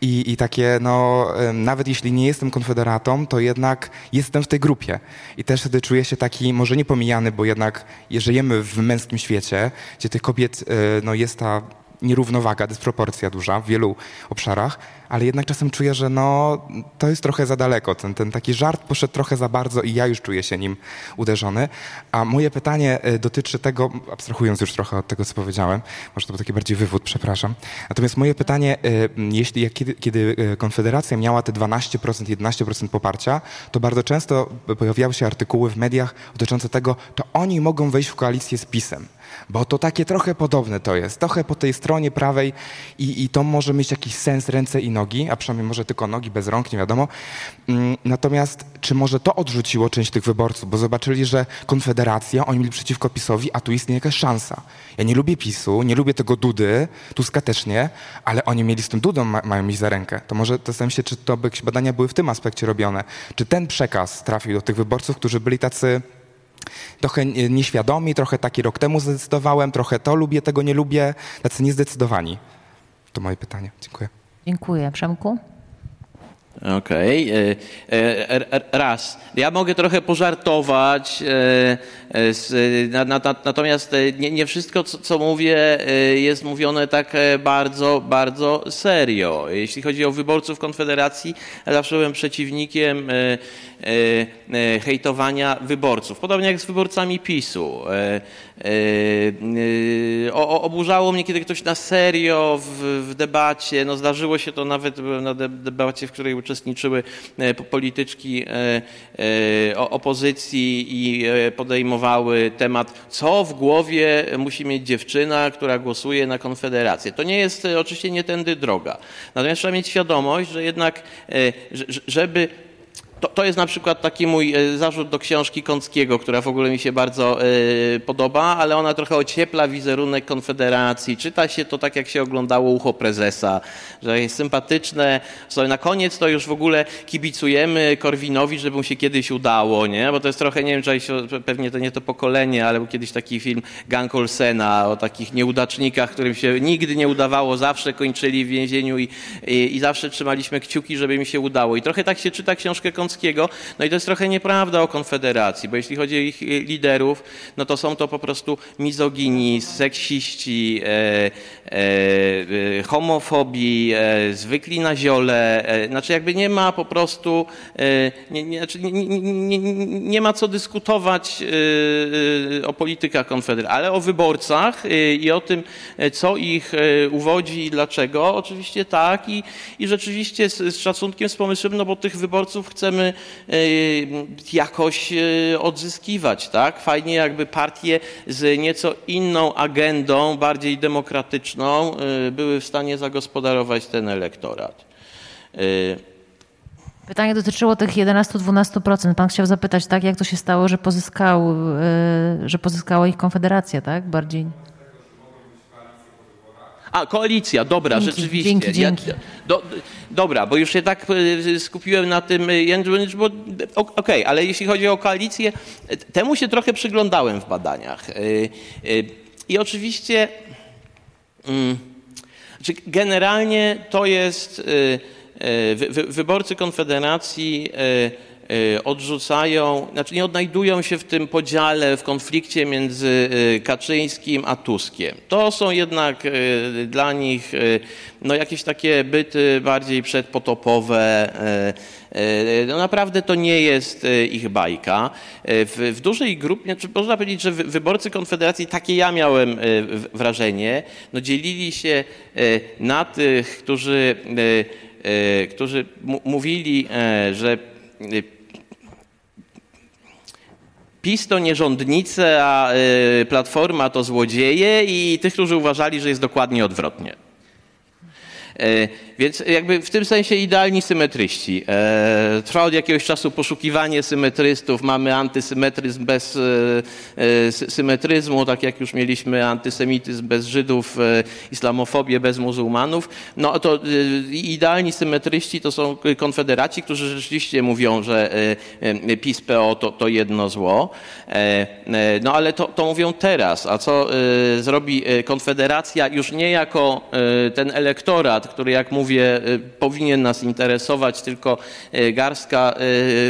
i, i takie, no nawet jeśli nie jestem konfederatą, to jednak jestem w tej grupie. I też wtedy czuję się taki, może nie pomijany, bo jednak żyjemy w męskim świecie, gdzie tych kobiet, e, no jest ta nierównowaga, dysproporcja duża w wielu obszarach, ale jednak czasem czuję, że no, to jest trochę za daleko. Ten, ten taki żart poszedł trochę za bardzo i ja już czuję się nim uderzony. A moje pytanie e, dotyczy tego, abstrahując już trochę od tego, co powiedziałem, może to był taki bardziej wywód, przepraszam. Natomiast moje pytanie, e, jeśli kiedy, kiedy e, Konfederacja miała te 12%, 11% poparcia, to bardzo często pojawiały się artykuły w mediach dotyczące tego, to oni mogą wejść w koalicję z PiSem bo to takie trochę podobne to jest, trochę po tej stronie prawej i, i to może mieć jakiś sens ręce i nogi, a przynajmniej może tylko nogi bez rąk, nie wiadomo. Mm, natomiast czy może to odrzuciło część tych wyborców, bo zobaczyli, że Konfederacja, oni mieli przeciwko PiSowi, a tu istnieje jakaś szansa. Ja nie lubię PiSu, nie lubię tego Dudy, Tuska też nie, ale oni mieli z tym Dudą, ma, mają mieć za rękę. To może zastanawiam się, czy to by badania były w tym aspekcie robione. Czy ten przekaz trafił do tych wyborców, którzy byli tacy trochę nieświadomi, trochę taki rok temu zdecydowałem, trochę to lubię, tego nie lubię, tacy niezdecydowani. To moje pytanie. Dziękuję. Dziękuję. Przemku? Okej. Okay. E, e, raz. Ja mogę trochę pożartować, e, natomiast nie, wszystko, co, mówię, jest mówione tak bardzo, bardzo serio. Jeśli chodzi o wyborców Konfederacji, zawsze byłem przeciwnikiem hejtowania wyborców. Podobnie jak z wyborcami PiSu. O, oburzało mnie, kiedy ktoś na serio w, w debacie, no zdarzyło się to nawet na debacie, w której uczestniczyły e, polityczki e, e, opozycji i podejmowały temat, co w głowie musi mieć dziewczyna, która głosuje na Konfederację. To nie jest oczywiście nie tędy droga. Natomiast trzeba mieć świadomość, że jednak, żeby to, to jest na przykład taki mój e, zarzut do książki Kąckiego, która w ogóle mi się bardzo y, podoba, ale ona trochę ociepla wizerunek Konfederacji. Czyta się to tak, jak się oglądało ucho prezesa, że jest sympatyczne. Na koniec to już w ogóle kibicujemy Korwinowi, żeby mu się kiedyś udało, nie? Bo to jest trochę, nie wiem, pewnie to nie to pokolenie, ale był kiedyś taki film Gang Olsena o takich nieudacznikach, którym się nigdy nie udawało, zawsze kończyli w więzieniu i, i, i zawsze trzymaliśmy kciuki, żeby mi się udało. I trochę tak się czyta książkę Kąckiego, no i to jest trochę nieprawda o Konfederacji, bo jeśli chodzi o ich liderów, no to są to po prostu mizogini, seksiści, e, e, e, homofobii, e, zwykli na ziole. E, znaczy jakby nie ma po prostu, e, nie, nie, znaczy nie, nie, nie, ma co dyskutować o politykach Konfederacji, ale o wyborcach i o tym, co ich uwodzi i dlaczego, oczywiście tak i, i rzeczywiście z, z szacunkiem, z pomysłem, no bo tych wyborców chcemy jakoś odzyskiwać, tak? Fajnie jakby partie z nieco inną agendą, bardziej demokratyczną, y, były w stanie zagospodarować ten elektorat. Pytanie dotyczyło tych 11-12%. Pan chciał zapytać, tak, jak to się stało, że, pozyskał, że pozyskała ich Konfederacja, tak? Bardziej. A, koalicja, dobra, dzięki, rzeczywiście. Dzięki, dzięki. Ja, do, dobra, bo już się tak skupiłem na tym, bo okej, okay, ale jeśli chodzi o koalicję, temu się trochę przyglądałem w badaniach. I oczywiście mm, znaczy generalnie to jest wyborcy Konfederacji odrzucają, znaczy nie odnajdują się w tym podziale, w konflikcie między y, Kaczyńskim a Tuskiem. To są jednak y, dla nich no, jakieś takie byty bardziej przedpotopowe. No naprawdę to nie jest ich bajka. W, w dużej grupie, można powiedzieć, że wyborcy Konfederacji, takie ja miałem wrażenie, no dzielili się na tych, którzy, którzy mówili, że PiS to nierządnice, a y, Platforma to złodzieje i tych, którzy uważali, że jest dokładnie odwrotnie. E, więc jakby w tym sensie idealni symetryści. E, trwa od jakiegoś czasu poszukiwanie symetrystów. Mamy antysymetryzm bez e, symetryzmu, tak jak już mieliśmy antysemityzm bez Żydów, islamofobię bez muzułmanów. No to idealni symetryści to są konfederaci, którzy rzeczywiście mówią, że PiS-PO to, to jedno zło. No ale to, to mówią teraz. A co zrobi Konfederacja już nie jako ten elektorat, który jak mówię, y, powinien nas interesować tylko y, garstka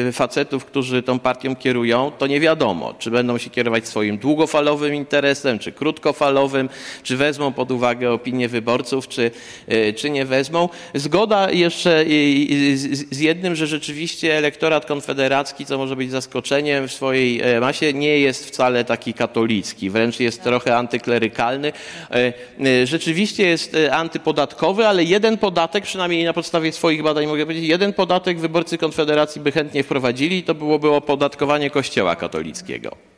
y, facetów, którzy tą partią kierują, to nie wiadomo, czy będą się kierować swoim długofalowym interesem, czy krótkofalowym, czy wezmą pod uwagę opinię wyborców, czy, czy nie wezmą. Zgoda jeszcze z jednym, że rzeczywiście elektorat konfederacki, co może być zaskoczeniem w swojej masie, nie jest wcale taki katolicki, wręcz jest trochę antyklerykalny. Rzeczywiście jest antypodatkowy, ale jeden podatek przynajmniej na podstawie swoich badań mogę powiedzieć, jeden podatek wyborcy Konfederacji by chętnie wprowadzili, to byłoby opodatkowanie Kościoła katolickiego.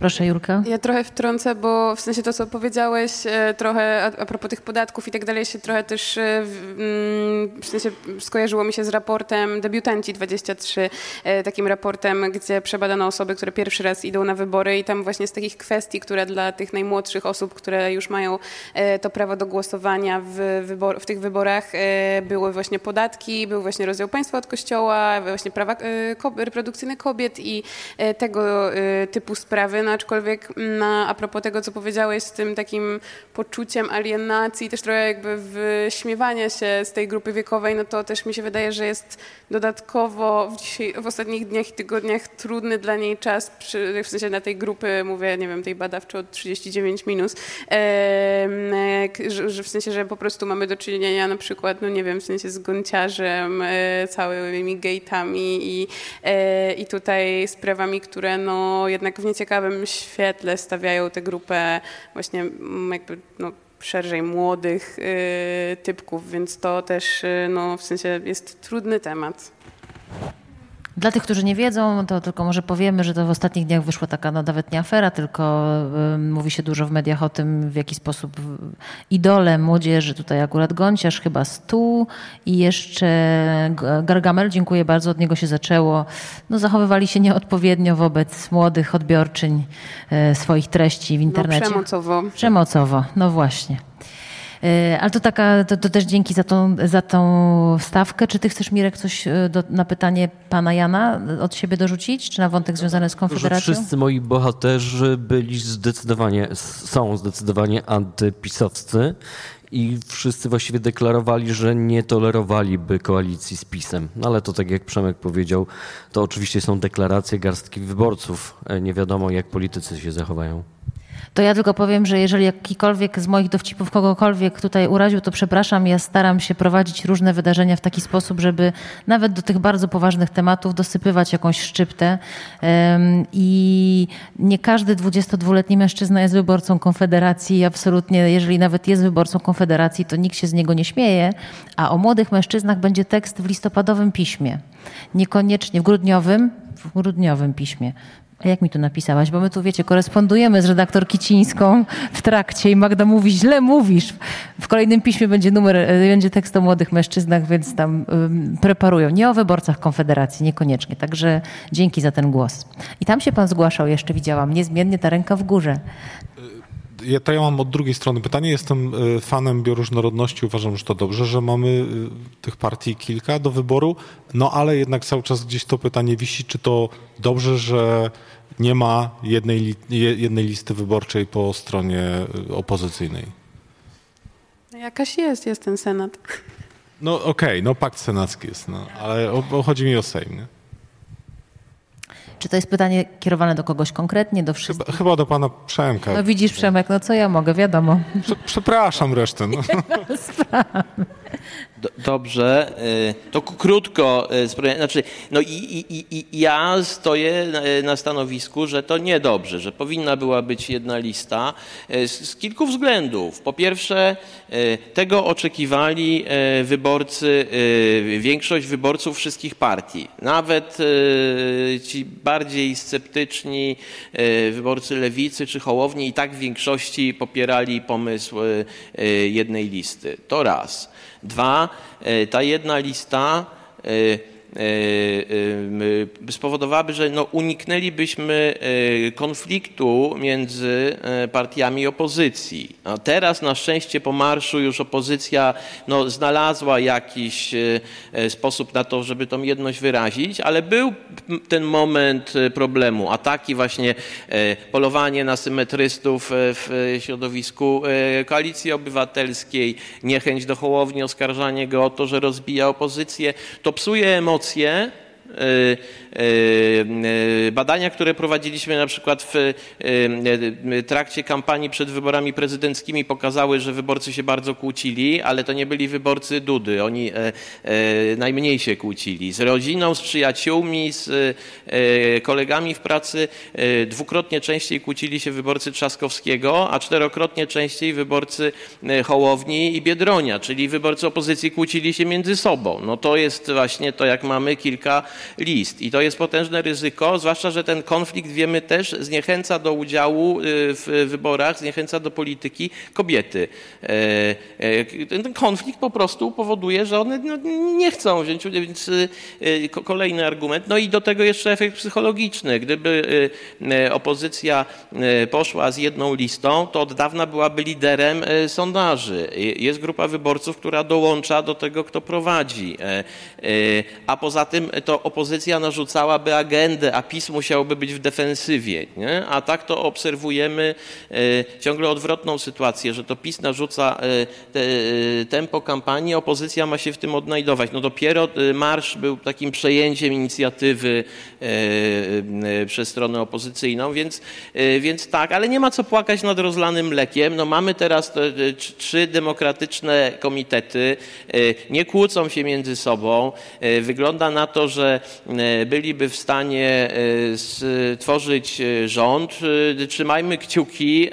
Proszę, Jurka. Ja trochę wtrącę, bo w sensie to, co powiedziałeś, e, trochę a, propos tych podatków i tak dalej, się trochę też e, mm, w sensie skojarzyło mi się z raportem Debiutanci 23, e, takim raportem, gdzie przebadano osoby, które pierwszy raz idą na wybory i tam właśnie z takich kwestii, które dla tych najmłodszych osób, które już mają to prawo do głosowania w, wybor w tych wyborach, były właśnie podatki, był właśnie rozdział państwa od kościoła, właśnie prawa reprodukcyjne kobiet i tego typu sprawy no aczkolwiek na, a propos tego, co powiedziałeś z tym takim poczuciem alienacji, też trochę jakby wyśmiewania się z tej grupy wiekowej, no to też mi się wydaje, że jest dodatkowo w, dzisiaj, w ostatnich dniach i tygodniach trudny dla niej czas, przy, w sensie na tej grupy, mówię, nie wiem, tej badawczej od 39 minus, e, że, że, w sensie, że po prostu mamy do czynienia na przykład, no nie wiem, w sensie z gąciarzem, e, całymi gate'ami i, e, i tutaj sprawami, które no jednak w nieciekawym świetle stawiają tę grupę właśnie mm, jakby no, szerzej młodych y, typków, więc to też y, no, w sensie jest trudny temat. Dla tych, którzy nie wiedzą, to tylko może powiemy, że to w ostatnich dniach wyszła taka no, nawet nie afera, tylko y, mówi się dużo w mediach o tym, w jaki sposób idole młodzieży, tutaj akurat Gonciarz, chyba Stu i jeszcze Gargamel, dziękuję bardzo, od niego się zaczęło, no, zachowywali się nieodpowiednio wobec młodych odbiorczyń y, swoich treści w internecie. No, przemocowo. Przemocowo, no właśnie. E, ale to, taka, to, to, też dzięki za tą, za tą wstawkę. Czy ty chcesz, Mirek, coś e, do, na pytanie pana Jana od siebie dorzucić? Czy na wątek związany z Konfederacją? Że wszyscy moi bohaterzy byli zdecydowanie, są zdecydowanie antypisowscy i wszyscy właściwie deklarowali, że nie tolerowaliby koalicji z PiSem. No ale to tak jak Przemek powiedział, to oczywiście są deklaracje garstki wyborców. E, nie wiadomo, jak politycy się zachowają. To ja tylko powiem, że jeżeli jakikolwiek z moich dowcipów kogokolwiek tutaj uraził, to przepraszam. Ja staram się prowadzić różne wydarzenia w taki sposób, żeby nawet do tych bardzo poważnych tematów dosypywać jakąś szczyptę. I nie każdy 22-letni mężczyzna jest wyborcą Konfederacji. Absolutnie, jeżeli nawet jest wyborcą Konfederacji, to nikt się z niego nie śmieje. A o młodych mężczyznach będzie tekst w listopadowym piśmie. Niekoniecznie w grudniowym, w grudniowym piśmie. A jak mi tu napisałaś? Bo my tu, wiecie, korespondujemy z redaktor Kicińską w trakcie i Magda mówi, źle mówisz. W kolejnym piśmie będzie numer, e, będzie tekst o młodych mężczyznach, więc tam um, preparują. Nie o wyborcach Konfederacji, niekoniecznie. Także dzięki za ten głos. I tam się pan zgłaszał, jeszcze widziałam, niezmiennie ta ręka w górze. Ja, to ja mam od drugiej strony pytanie. Jestem e, fanem bioróżnorodności. Uważam, że to dobrze, że mamy tych partii kilka do wyboru. No ale jednak cały czas gdzieś to pytanie wisi, czy to dobrze, że nie ma jednej, jednej listy wyborczej po stronie y, opozycyjnej. No jakaś jest, jest ten Senat. No okej, okay, no pakt senacki jest, no, ale o, o, chodzi mi o Sejm. Nie? Czy to jest pytanie kierowane do kogoś konkretnie, do wszystkich? Chyba, chyba do pana Przemka. No widzisz Przemek, no co ja mogę, wiadomo. Przepraszam resztę. No. Dobrze, y, to krótko, y, znaczy, no i, i, i, ja stoję na stanowisku, że to niedobrze, że powinna była być jedna lista y, z, z kilku względów. Po pierwsze, tego oczekiwali wyborcy, większość wyborców wszystkich partii. Nawet ci bardziej sceptyczni wyborcy lewicy czy hołowni i tak w większości popierali pomysł jednej listy. To raz. Dwa, e, ta jedna lista e, spowodowałaby, że no uniknęlibyśmy konfliktu między partiami opozycji. A teraz na szczęście po marszu już opozycja no, znalazła jakiś sposób na to, żeby tą jedność wyrazić, ale był ten moment problemu. Ataki właśnie, polowanie na symetrystów w środowisku Koalicji Obywatelskiej, niechęć do Hołowni, oskarżanie go o to, że rozbija opozycję. To psuje emocje emocje Y, badania, które prowadziliśmy na przykład w trakcie kampanii przed wyborami prezydenckimi pokazały, że wyborcy się bardzo kłócili, ale to nie byli wyborcy Dudy. Oni e, e, najmniej się kłócili. Z rodziną, z przyjaciółmi, z e, kolegami w pracy dwukrotnie częściej kłócili się wyborcy Trzaskowskiego, a czterokrotnie częściej wyborcy Hołowni i Biedronia, czyli wyborcy opozycji kłócili się między sobą. No to jest właśnie to, jak mamy kilka list. I to jest potężne ryzyko, zwłaszcza, że ten konflikt, wiemy też, zniechęca do udziału y, w wyborach, zniechęca do polityki kobiety. E, e, ten konflikt po prostu powoduje, że one no, nie chcą wziąć udziału, więc y, y, kolejny argument. No i do tego jeszcze efekt psychologiczny. Gdyby opozycja poszła z jedną listą, to od dawna byłaby liderem sondaży. Jest grupa wyborców, która dołącza do tego, kto prowadzi. E, a poza tym to opozycja narzucałaby agendę, a PiS musiałby być w defensywie. Nie? A tak to obserwujemy e, ciągle odwrotną sytuację, że to PiS narzuca e, te, e, tempo kampanii, opozycja ma się w tym odnajdować. No dopiero marsz był takim przejęciem inicjatywy przez stronę opozycyjną, więc, więc tak, ale nie ma co płakać nad rozlanym mlekiem. No mamy teraz te, trzy demokratyczne komitety, nie kłócą się między sobą. Wygląda na to, że że byliby w stanie stworzyć rząd. Trzymajmy kciuki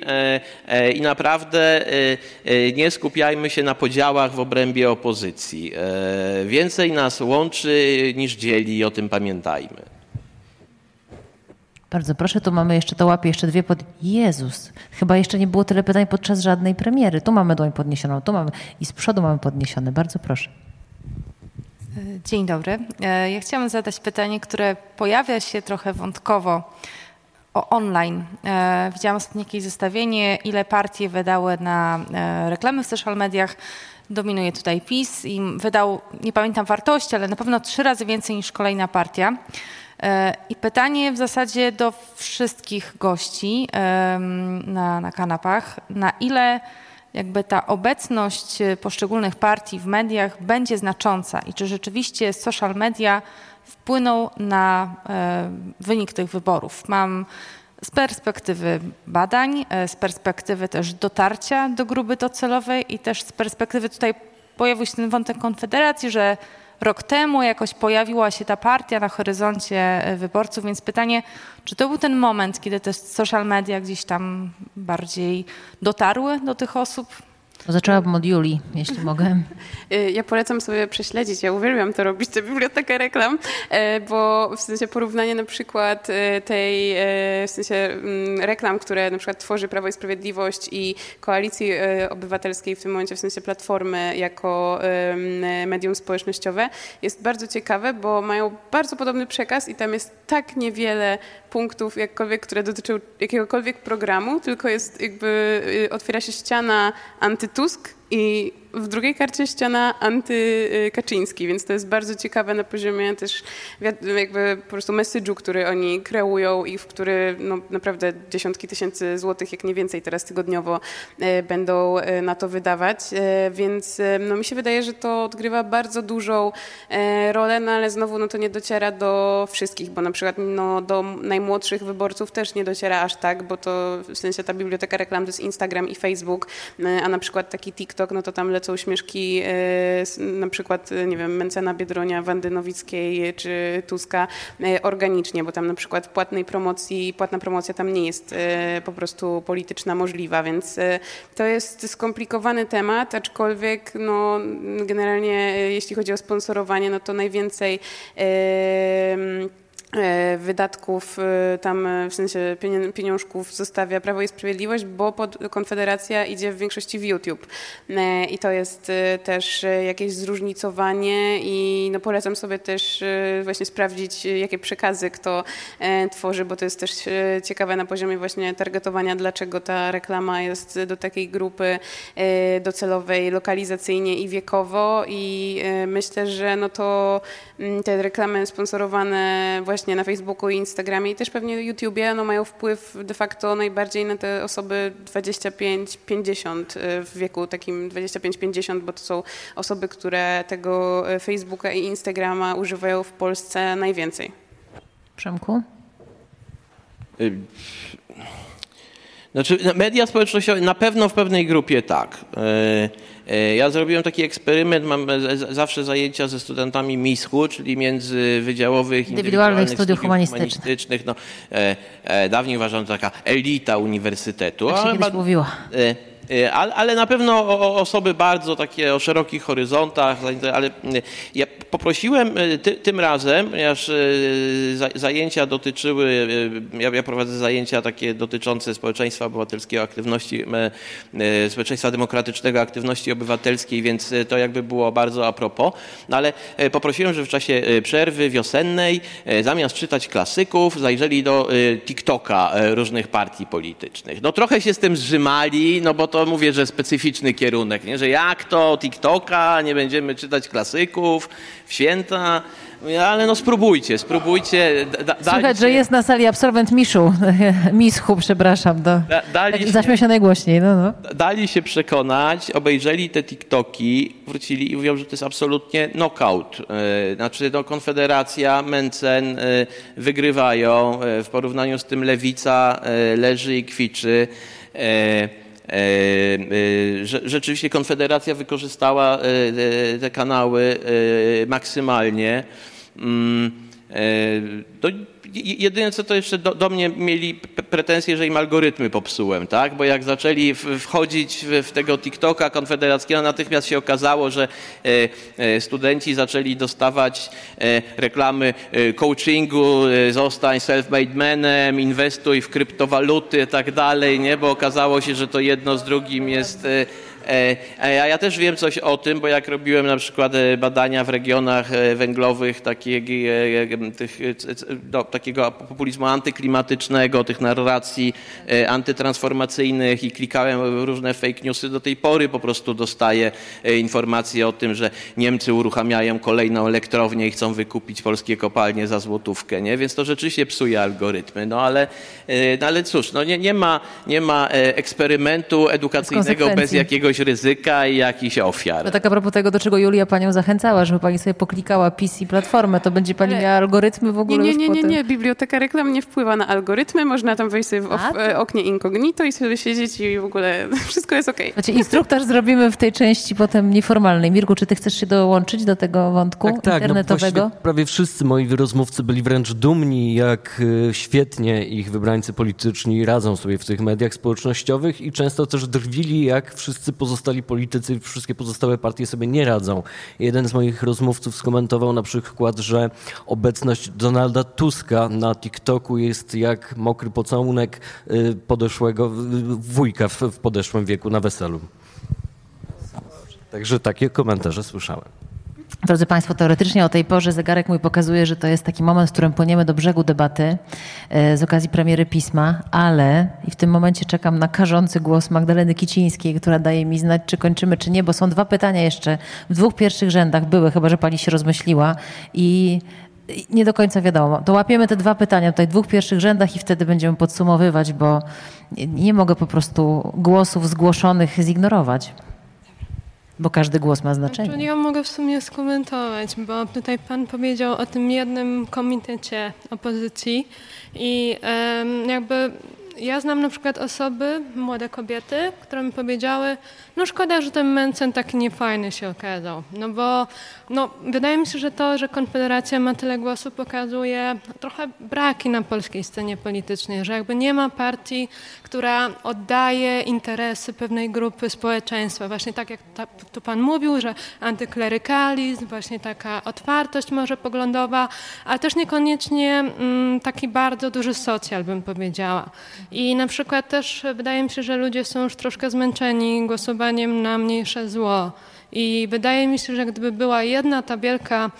i naprawdę nie skupiajmy się na podziałach w obrębie opozycji. Więcej nas łączy niż dzieli, o tym pamiętajmy. Bardzo proszę, tu mamy jeszcze, to łapie jeszcze dwie pod... Jezus, chyba jeszcze nie było tyle pytań podczas żadnej premiery. Tu mamy dłoń podniesioną, tu mamy i z przodu mamy podniesione. Bardzo proszę. Dzień dobry. E, ja chciałam zadać pytanie, które pojawia się trochę wątkowo o online. E, widziałam ostatnio jakieś zestawienie, ile partie wydały na e, reklamy w social mediach. Dominuje tutaj PiS i wydał, nie pamiętam wartości, ale na pewno trzy razy więcej niż kolejna partia. I pytanie w zasadzie do wszystkich gości na, na kanapach, na ile jakby ta obecność poszczególnych partii w mediach będzie znacząca i czy rzeczywiście social media wpłyną na e, wynik tych wyborów. Mam z perspektywy badań, e, z perspektywy też dotarcia do grupy docelowej i też z perspektywy tutaj pojawił się ten wątek Konfederacji, że rok temu jakoś pojawiła się ta partia na horyzoncie e, wyborców, więc pytanie, czy to był ten moment, kiedy te social media gdzieś tam bardziej dotarły do tych osób? Zaczęłabym od Julii, jeśli mogę. Ja polecam sobie prześledzić, ja uwielbiam to robić, tę bibliotekę reklam, e, bo w sensie porównanie na przykład e, tej, e, w sensie mm, reklam, które na przykład tworzy Prawo i Sprawiedliwość i Koalicji Obywatelskiej, w tym momencie w sensie Platformy jako medium społecznościowe, jest bardzo ciekawe, bo mają bardzo podobny przekaz i tam jest tak niewiele punktów, jakkolwiek, które dotyczą jakiegokolwiek programu, tylko jest jakby, y, otwiera się ściana antytusk i w drugiej karcie ściana antykaczyński, więc to jest bardzo ciekawe na poziomie też jakby po prostu message'u, który oni kreują i w który no, naprawdę dziesiątki tysięcy złotych, jak nie więcej teraz tygodniowo e, będą e, na to wydawać, więc no, mi się wydaje, że to odgrywa bardzo dużą rolę, no ale znowu no, to nie dociera do wszystkich, bo na przykład no, do najmłodszych wyborców też nie dociera aż tak, bo to w sensie ta biblioteka reklam to jest Instagram i Facebook, a na przykład taki TikTok, no to tam lecą śmieszki e, na przykład, e, nie wiem, Mencena Biedronia, Wandy Nowickiej czy Tuska e, organicznie, bo tam na przykład płatnej promocji, płatna promocja tam nie jest po prostu polityczna możliwa, więc to jest skomplikowany temat, aczkolwiek no, generalnie jeśli chodzi o sponsorowanie, no to najwięcej E, wydatków e, tam e, w sensie pieniążków zostawia Prawo i Sprawiedliwość, bo pod Konfederacja idzie w większości w YouTube. I to jest też jakieś zróżnicowanie i no polecam sobie też właśnie sprawdzić, jakie przekazy kto tworzy, bo to jest też ciekawe na poziomie właśnie targetowania, dlaczego ta reklama jest do takiej grupy docelowej lokalizacyjnie i wiekowo i myślę, że no to mm, te reklamy sponsorowane właśnie właśnie na Facebooku i Instagramie i też pewnie YouTubie no, mają wpływ de facto najbardziej na te osoby 25-50 y, w wieku takim 25-50, bo to są osoby, które tego y, Facebooka i Instagrama używają w Polsce najwięcej. Przemku? Y, znaczy, media społecznościowe na pewno w pewnej grupie tak. E, ja zrobiłem taki eksperyment, mam zawsze zajęcia ze studentami MISH-u, czyli międzywydziałowych indywidualnych studiów humanistycznych. humanistycznych. No, e, e, dawniej uważano taka elita uniwersytetu. Tak się kiedyś mówiła. E, ale na pewno osoby bardzo takie o szerokich horyzontach, ale ja poprosiłem e, ty, tym razem, ponieważ zajęcia dotyczyły, ja, ja, prowadzę zajęcia takie dotyczące społeczeństwa obywatelskiego, aktywności, społeczeństwa demokratycznego, aktywności obywatelskiej, więc to jakby było bardzo a propos, no ale poprosiłem, żeby w czasie przerwy wiosennej zamiast czytać klasyków, zajrzeli do TikToka różnych partii politycznych. No trochę się z tym zrzymali, no bo to to mówię, że specyficzny kierunek, nie? że jak to TikToka, nie będziemy czytać klasyków w święta, ale no spróbujcie, spróbujcie. Da, Słuchaj, że jest na sali absolwent Miszu, Mischu, przepraszam, do, da, dali zaśmiał się najgłośniej. No, no. Dali się przekonać, obejrzeli te TikToki, wrócili i mówią, że to jest absolutnie knockout. E, znaczy no, Konfederacja, Mencen e, wygrywają, e, w porównaniu z tym Lewica leży i kwiczy. E, e, rzeczywiście Konfederacja wykorzystała e, te kanały maksymalnie. Jedyne co to jeszcze do, do, mnie mieli pretensje, że im algorytmy popsułem, tak? Bo jak zaczęli wchodzić w, w tego TikToka konfederackiego, natychmiast się okazało, że studenci zaczęli dostawać reklamy coachingu, zostań self-made manem, inwestuj w kryptowaluty i tak dalej, nie? Bo okazało się, że to jedno z drugim jest E, a ja też wiem coś o tym, bo jak robiłem na przykład e, badania w regionach e, węglowych tych, do, takiego populizmu antyklimatycznego, tych narracji antytransformacyjnych i klikałem różne fake newsy, do tej pory po prostu dostaję informacje o tym, że Niemcy uruchamiają kolejną elektrownię i chcą wykupić polskie kopalnie za złotówkę, nie? Więc to rzeczywiście psuje algorytmy. No ale, no ale cóż, no nie, nie, ma, nie ma eksperymentu edukacyjnego bez jakiegoś jakiegoś ryzyka i jakichś ofiar. No tak a propos tego, do czego Julia panią zachęcała, żeby pani sobie poklikała PiS i Platformę, to będzie pani miała algorytmy w ogóle Nie, nie, nie, nie, nie, biblioteka reklam nie wpływa na algorytmy, można tam wejść sobie w a, oknie incognito i sobie siedzieć i w ogóle wszystko jest okej. Okay. Znaczy instruktaż zrobimy w tej części potem nieformalnej. Mirku, czy ty chcesz się dołączyć do tego wątku tak, tak, internetowego? No prawie wszyscy moi rozmówcy byli wręcz dumni, jak y, świetnie ich wybrańcy polityczni radzą sobie w tych mediach społecznościowych i często też drwili, jak wszyscy pozostali politycy, wszystkie pozostałe partie sobie nie radzą. Jeden z moich rozmówców skomentował na przykład, że obecność Donalda Tuska na TikToku jest jak mokry pocałunek y, podeszłego wujka w podeszłym wieku na weselu. Także takie komentarze słyszałem. Drodzy Państwo, teoretycznie o tej porze zegarek mój pokazuje, że to jest taki moment, w którym płyniemy do brzegu debaty e, z okazji premiery pisma, ale i w tym momencie czekam na karzący głos Magdaleny Kicińskiej, która daje mi znać, czy kończymy, czy nie, bo są dwa pytania jeszcze w dwóch pierwszych rzędach były, chyba że Pani się rozmyśliła i nie do końca wiadomo. To łapiemy te dwa pytania tutaj w dwóch pierwszych rzędach i wtedy będziemy podsumowywać, bo nie mogę po prostu głosów zgłoszonych zignorować. Bo każdy głos ma znaczenie. Znaczy, ja mogę w sumie skomentować, bo tutaj pan powiedział o tym jednym komitecie opozycji i jakby ja znam na przykład osoby, młode kobiety, które mi powiedziały, no szkoda, że ten Mencen taki niefajny się okazał. No bo no, wydaje mi się, że to, że Konfederacja ma tyle głosów pokazuje trochę braki na polskiej scenie politycznej, że jakby nie ma partii, która oddaje interesy pewnej grupy społeczeństwa. Właśnie tak jak ta, tu pan mówił, że antyklerykalizm, właśnie taka otwartość może poglądowa, ale też niekoniecznie mm, taki bardzo duży socjal, bym powiedziała. I na przykład też wydaje mi się, że ludzie są już troszkę zmęczeni głosowaniem na mniejsze zło. I wydaje mi się, że gdyby była jedna ta wielka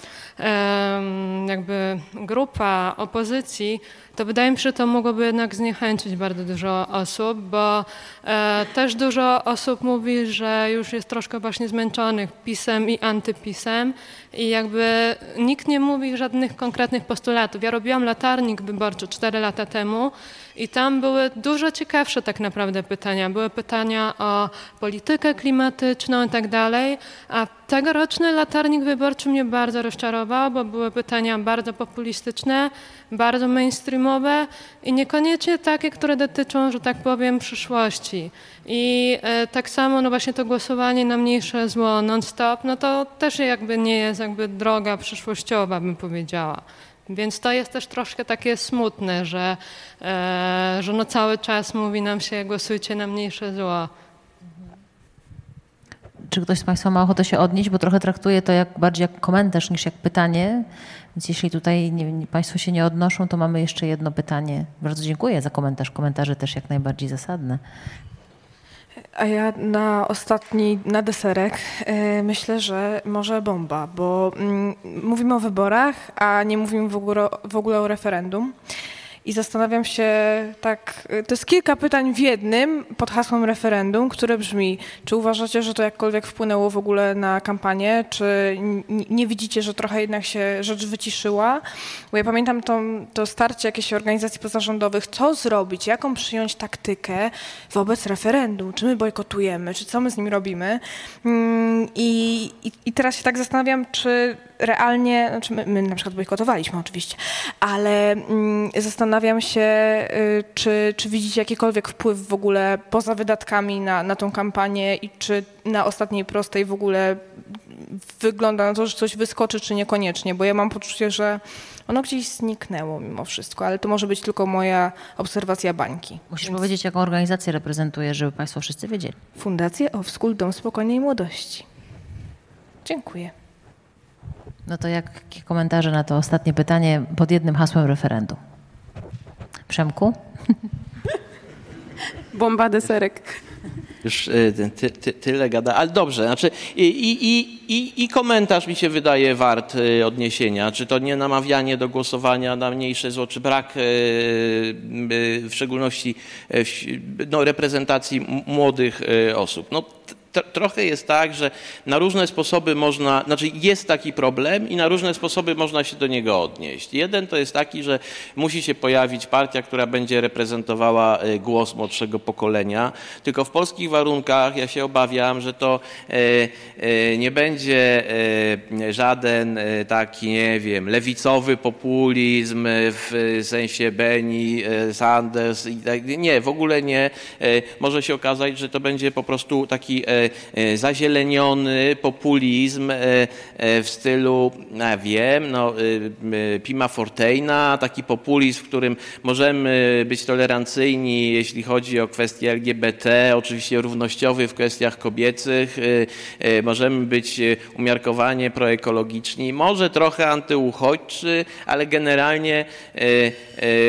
jakby grupa opozycji, to wydaje mi się, że to mogłoby jednak zniechęcić bardzo dużo osób, bo e, też dużo osób mówi, że już jest troszkę właśnie zmęczonych pisem i antypisem i jakby nikt nie mówi żadnych konkretnych postulatów. Ja robiłam latarnik wyborczy 4 lata temu i tam były dużo ciekawsze tak naprawdę pytania. Były pytania o politykę klimatyczną i tak dalej, a tegoroczny latarnik wyborczy mnie bardzo rozczarował, bo były pytania bardzo populistyczne, bardzo mainstreamowe i niekoniecznie takie, które dotyczą, że tak powiem, przyszłości. I e, tak samo no właśnie to głosowanie na mniejsze zło non-stop, no to też jakby nie jest jakby droga przyszłościowa, bym powiedziała. Więc to jest też troszkę takie smutne, że, e, że no cały czas mówi nam się głosujcie na mniejsze zło. Czy ktoś z Państwa ma ochotę się odnieść, bo trochę traktuję to jak, bardziej jak komentarz niż jak pytanie. Więc jeśli tutaj nie, Państwo się nie odnoszą, to mamy jeszcze jedno pytanie. Bardzo dziękuję za komentarz. Komentarze też jak najbardziej zasadne. A ja na ostatni, na deserek yy, myślę, że może bomba, bo yy, mówimy o wyborach, a nie mówimy w ogóle, w ogóle o referendum. I zastanawiam się tak, to jest kilka pytań w jednym pod hasłem referendum, które brzmi, czy uważacie, że to jakkolwiek wpłynęło w ogóle na kampanię, czy nie widzicie, że trochę jednak się rzecz wyciszyła? Bo ja pamiętam to, to starcie jakichś organizacji pozarządowych, co zrobić, jaką przyjąć taktykę wobec referendum, czy my bojkotujemy, czy co my z nim robimy. Mm, I, i, i teraz się tak zastanawiam, czy realnie, znaczy my, my, na przykład bojkotowaliśmy oczywiście, ale mm, zastanawiam się, y, czy, czy widzicie jakikolwiek wpływ w ogóle poza wydatkami na, na tą kampanię i czy na ostatniej prostej w ogóle wygląda na to, że coś wyskoczy, czy niekoniecznie, bo ja mam poczucie, że ono gdzieś zniknęło mimo wszystko, ale to może być tylko moja obserwacja bańki. Musisz Więc... powiedzieć, jaką organizację reprezentujesz, żeby Państwo wszyscy wiedzieli. Fundację School Dom Spokojnej Młodości. Dziękuję. No to jakie komentarze na to ostatnie pytanie pod jednym hasłem referendum? Przemku? Bomba deserek. Już y, ty, ty, tyle gada, ale dobrze, znaczy i, i, i, i komentarz mi się wydaje wart y, odniesienia, czy to nie namawianie do głosowania na mniejsze zło, czy brak y, w szczególności no, reprezentacji młodych osób. No, trochę jest tak, że na różne sposoby można, znaczy jest taki problem i na różne sposoby można się do niego odnieść. Jeden to jest taki, że musi się pojawić partia, która będzie reprezentowała e, głos młodszego pokolenia, tylko w polskich warunkach ja się obawiam, że to e, e, nie będzie żaden taki, nie wiem, lewicowy populizm w sensie Benny, Sanders i tak, nie, w ogóle nie. Może się okazać, że to będzie po prostu taki zazieleniony populizm e, e, w stylu, ja wiem, no, Pima Forteina, taki populizm, w którym możemy być tolerancyjni, jeśli chodzi o kwestie LGBT, oczywiście równościowy w kwestiach kobiecych, możemy być umiarkowanie proekologiczni, może trochę antyuchodźczy, ale generalnie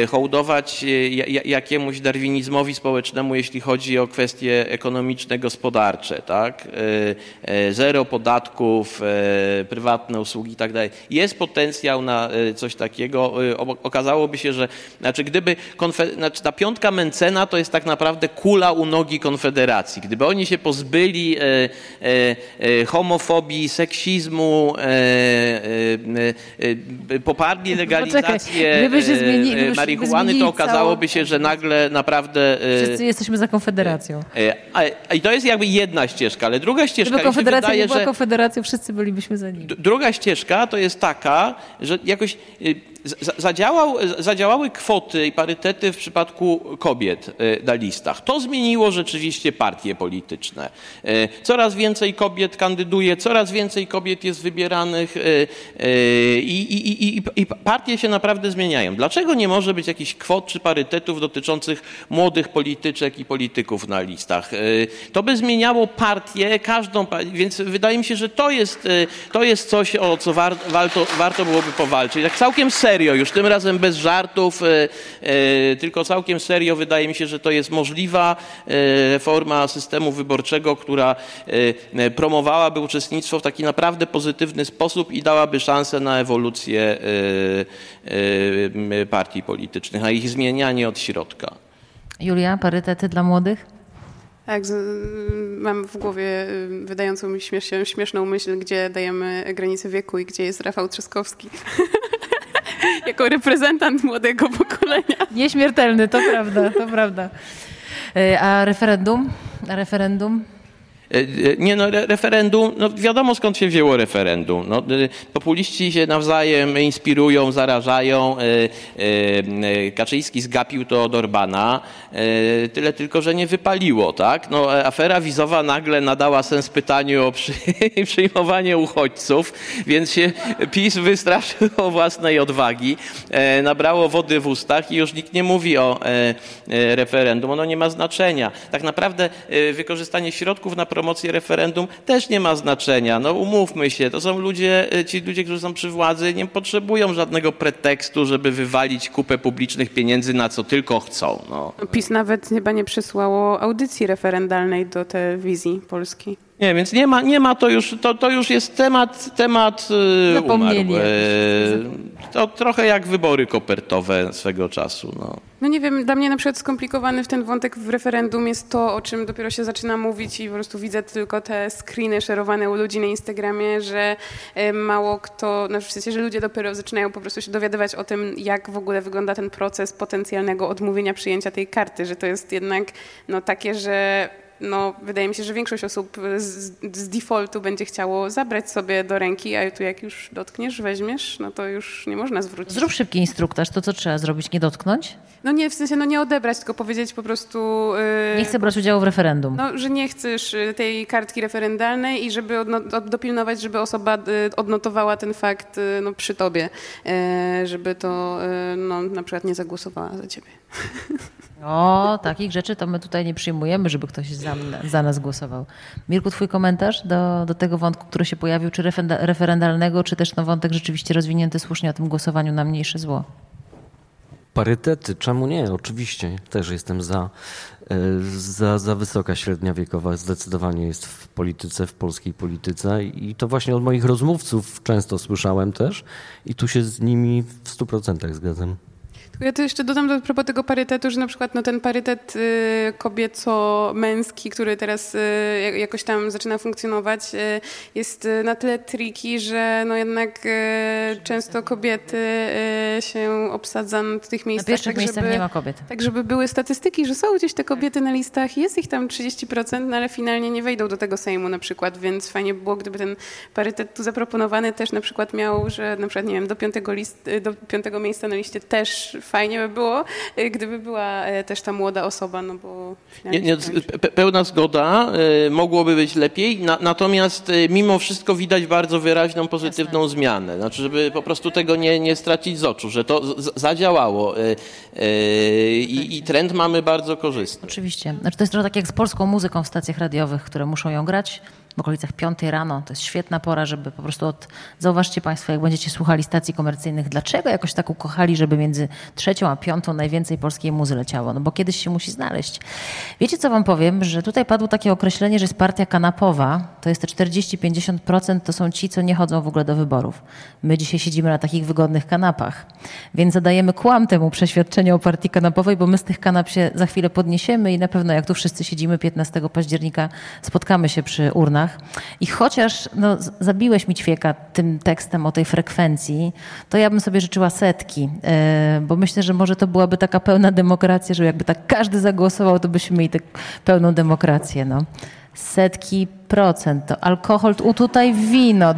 hołdować jakiemuś darwinizmowi społecznemu, jeśli chodzi o kwestie ekonomiczne, gospodarcze tak? E, e, zero podatków, e, prywatne usługi i tak dalej. Jest potencjał na coś takiego. Okazałoby się, że znaczy gdyby znaczy ta piątka Mencena to jest tak naprawdę kula u nogi Konfederacji. Gdyby oni się pozbyli homofobii, seksizmu, poparli legalizację Poczekaj, marihuany, to okazałoby się, że nagle naprawdę... Wszyscy jesteśmy za Konfederacją. I to jest jakby jedna ścieżka, ale druga ścieżka... Gdyby Konfederacja wydaje, nie była że... Konfederacją, wszyscy bylibyśmy za nim. Druga ścieżka to jest taka, że jakoś y, Zadziałał, zadziałały kwoty i parytety w przypadku kobiet e, na listach. To zmieniło rzeczywiście partie polityczne. E, coraz więcej kobiet kandyduje, coraz więcej kobiet jest wybieranych e, i, i, i, i partie się naprawdę zmieniają. Dlaczego nie może być jakichś kwot czy parytetów dotyczących młodych polityczek i polityków na listach? To by zmieniało partię, każdą, więc wydaje mi się, że to jest, to jest coś, o co warto, warto byłoby powalczyć. Tak całkiem serio serio, już tym razem bez żartów, e, e, tylko całkiem serio wydaje mi się, że to jest możliwa e, forma systemu wyborczego, która promowałaby uczestnictwo w taki naprawdę pozytywny sposób i dałaby szansę na ewolucję partii politycznych, na ich zmienianie od środka. Julia, parytety dla młodych? Tak, mam w głowie wydającą mi śmieszną myśl, gdzie dajemy granicę wieku i gdzie jest Rafał Trzaskowski. jako reprezentant młodego pokolenia. Nieśmiertelny, to prawda, to prawda. E, a referendum? A referendum? E, e, nie no, referendum, no wiadomo skąd się wzięło referendum. No, populiści się nawzajem inspirują, zarażają. Kaczyński zgapił to od Orbana. Tyle tylko, że nie wypaliło, tak? No, afera wizowa nagle nadała sens pytaniu o przy, przyjmowanie uchodźców, więc się PiS wystraszył własnej odwagi, nabrało wody w ustach i już nikt nie mówi o referendum. Ono nie ma znaczenia. Tak naprawdę wykorzystanie środków na promocję referendum też nie ma znaczenia. No umówmy się, to są ludzie, y, ci ludzie, którzy są przy władzy, nie potrzebują żadnego pretekstu, żeby wywalić kupę publicznych pieniędzy na co tylko chcą. No. PiS nawet chyba nie przysłało audycji referendalnej do telewizji polskiej. Nie, więc nie ma, nie ma to już, to, to już jest temat, temat yy, umarł. E, to trochę jak wybory kopertowe swego czasu. No. no nie wiem, dla mnie na przykład skomplikowany w ten wątek w referendum jest to, o czym dopiero się zaczyna mówić i po prostu widzę tylko te screeny szerowane u ludzi na Instagramie, że e, mało kto, no w sensie, że ludzie dopiero zaczynają po prostu się dowiadywać o tym, jak w ogóle wygląda ten proces potencjalnego odmówienia przyjęcia tej karty, że to jest jednak no, takie, że no, wydaje mi się, że większość osób z, z defaultu będzie chciało zabrać sobie do ręki, a tu jak już dotkniesz, weźmiesz, no to już nie można zwrócić. Zrób szybki instruktaż, to co trzeba zrobić, nie dotknąć? No nie, w sensie no nie odebrać, tylko powiedzieć po prostu... Yy, nie chcę brać udziału w referendum. No, że nie chcesz y, tej kartki referendalnej i żeby odno- dopilnować, żeby osoba y, odnotowała ten fakt y, no, przy tobie, żeby to no, na przykład nie zagłosowała za ciebie. O, takich rzeczy to my tutaj nie przyjmujemy, żeby ktoś za, za nas głosował. Mirku, twój komentarz do, do tego wątku, który się pojawił, czy referendalnego, czy też no, wątek rzeczywiście rozwinięty słusznie o tym głosowaniu na mniejsze zło? Parytety, czemu nie? Oczywiście, też jestem za. E, za, za wysoka średnia wiekowa zdecydowanie jest w polityce, w polskiej polityce i to właśnie od moich rozmówców często słyszałem też i tu się z nimi w stu procentach zgadzam. Ja to jeszcze dodam do propos tego parytetu, że na przykład no, ten parytet y, kobieco-męski, który teraz y, jakoś tam zaczyna funkcjonować, y, jest na tyle triki, że no jednak często kobiety się obsadza na tych miejscach. Na pierwszych tak, miejscach żeby, nie ma kobiet. Tak, żeby były statystyki, że są gdzieś te kobiety na listach, jest ich tam 30%, no ale finalnie nie wejdą do tego Sejmu na przykład, więc fajnie by było, gdyby ten parytet tu zaproponowany też na przykład miał, że na przykład, nie wiem, do piątego, list, do piątego miejsca na liście też fajnie by było, y, gdyby była e, też ta młoda osoba, no bo... Nie, nie, pełna zgoda, e, mogłoby być lepiej, na, natomiast mimo wszystko widać bardzo wyraźną, pozytywną Jasne. zmianę. Znaczy, żeby po prostu tego nie, nie stracić z oczu, że to z, zadziałało i, i trend mamy bardzo korzystny. Oczywiście. Znaczy, to jest trochę tak jak z polską muzyką w stacjach radiowych, które muszą ją grać w okolicach 5 rano. To jest świetna pora, żeby po prostu od... Zauważcie Państwo, jak będziecie słuchali stacji komercyjnych, dlaczego jakoś tak ukochali, żeby między trzecią a piątą najwięcej polskiej muzy leciało? No bo kiedyś się musi znaleźć. Wiecie, co Wam powiem? Że tutaj padło takie określenie, że jest partia kanapowa. To jest te 40-50% to są ci, co nie chodzą w ogóle do wyborów. My dzisiaj siedzimy na takich wygodnych kanapach. Więc zadajemy kłam temu przeświadczeniu o partii kanapowej, bo my z tych kanap się za chwilę podniesiemy i na pewno jak tu wszyscy siedzimy 15 października spotkamy się przy urnach i chociaż no, zabiłeś mi ćwieka tym tekstem o tej frekwencji, to ja bym sobie życzyła setki, e, bo myślę, że może to byłaby taka pełna demokracja, że jakby tak każdy zagłosował, to byśmy mieli tak pełną demokrację. No. Setki procent. To alkohol, u tutaj wino.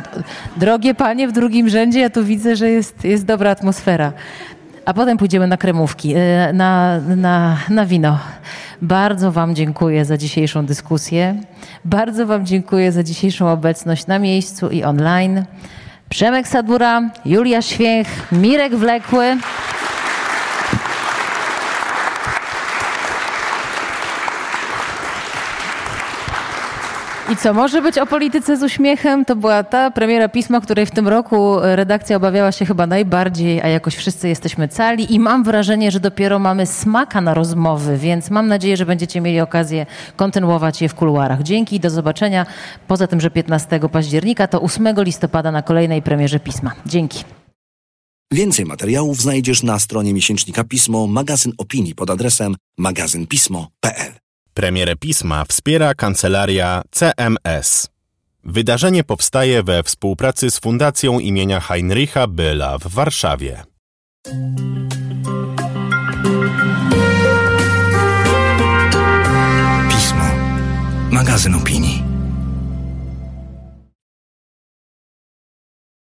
Drogie panie w drugim rzędzie, ja tu widzę, że jest, jest dobra atmosfera. A potem pójdziemy na kremówki, e, na, na, na wino. Bardzo Wam dziękuję za dzisiejszą dyskusję. Bardzo Wam dziękuję za dzisiejszą obecność na miejscu i online. Przemek Sadura, Julia Święch, Mirek Wlekły. I co może być o polityce z uśmiechem? To była ta premiera pisma, której w tym roku redakcja obawiała się chyba najbardziej, a jakoś wszyscy jesteśmy cali i mam wrażenie, że dopiero mamy smaka na rozmowy, więc mam nadzieję, że będziecie mieli okazję kontynuować je w kuluarach. Dzięki i do zobaczenia. Poza tym, że 15 października to 8 listopada na kolejnej premierze pisma. Dzięki. Więcej materiałów znajdziesz na stronie miesięcznika Pismo, magazyn opinii pod adresem magazynpismo.pl. Premierę pisma wspiera kancelaria CMS. Wydarzenie powstaje we współpracy z Fundacją imienia Heinricha Byla w Warszawie. Pismo. Magazyn opinii.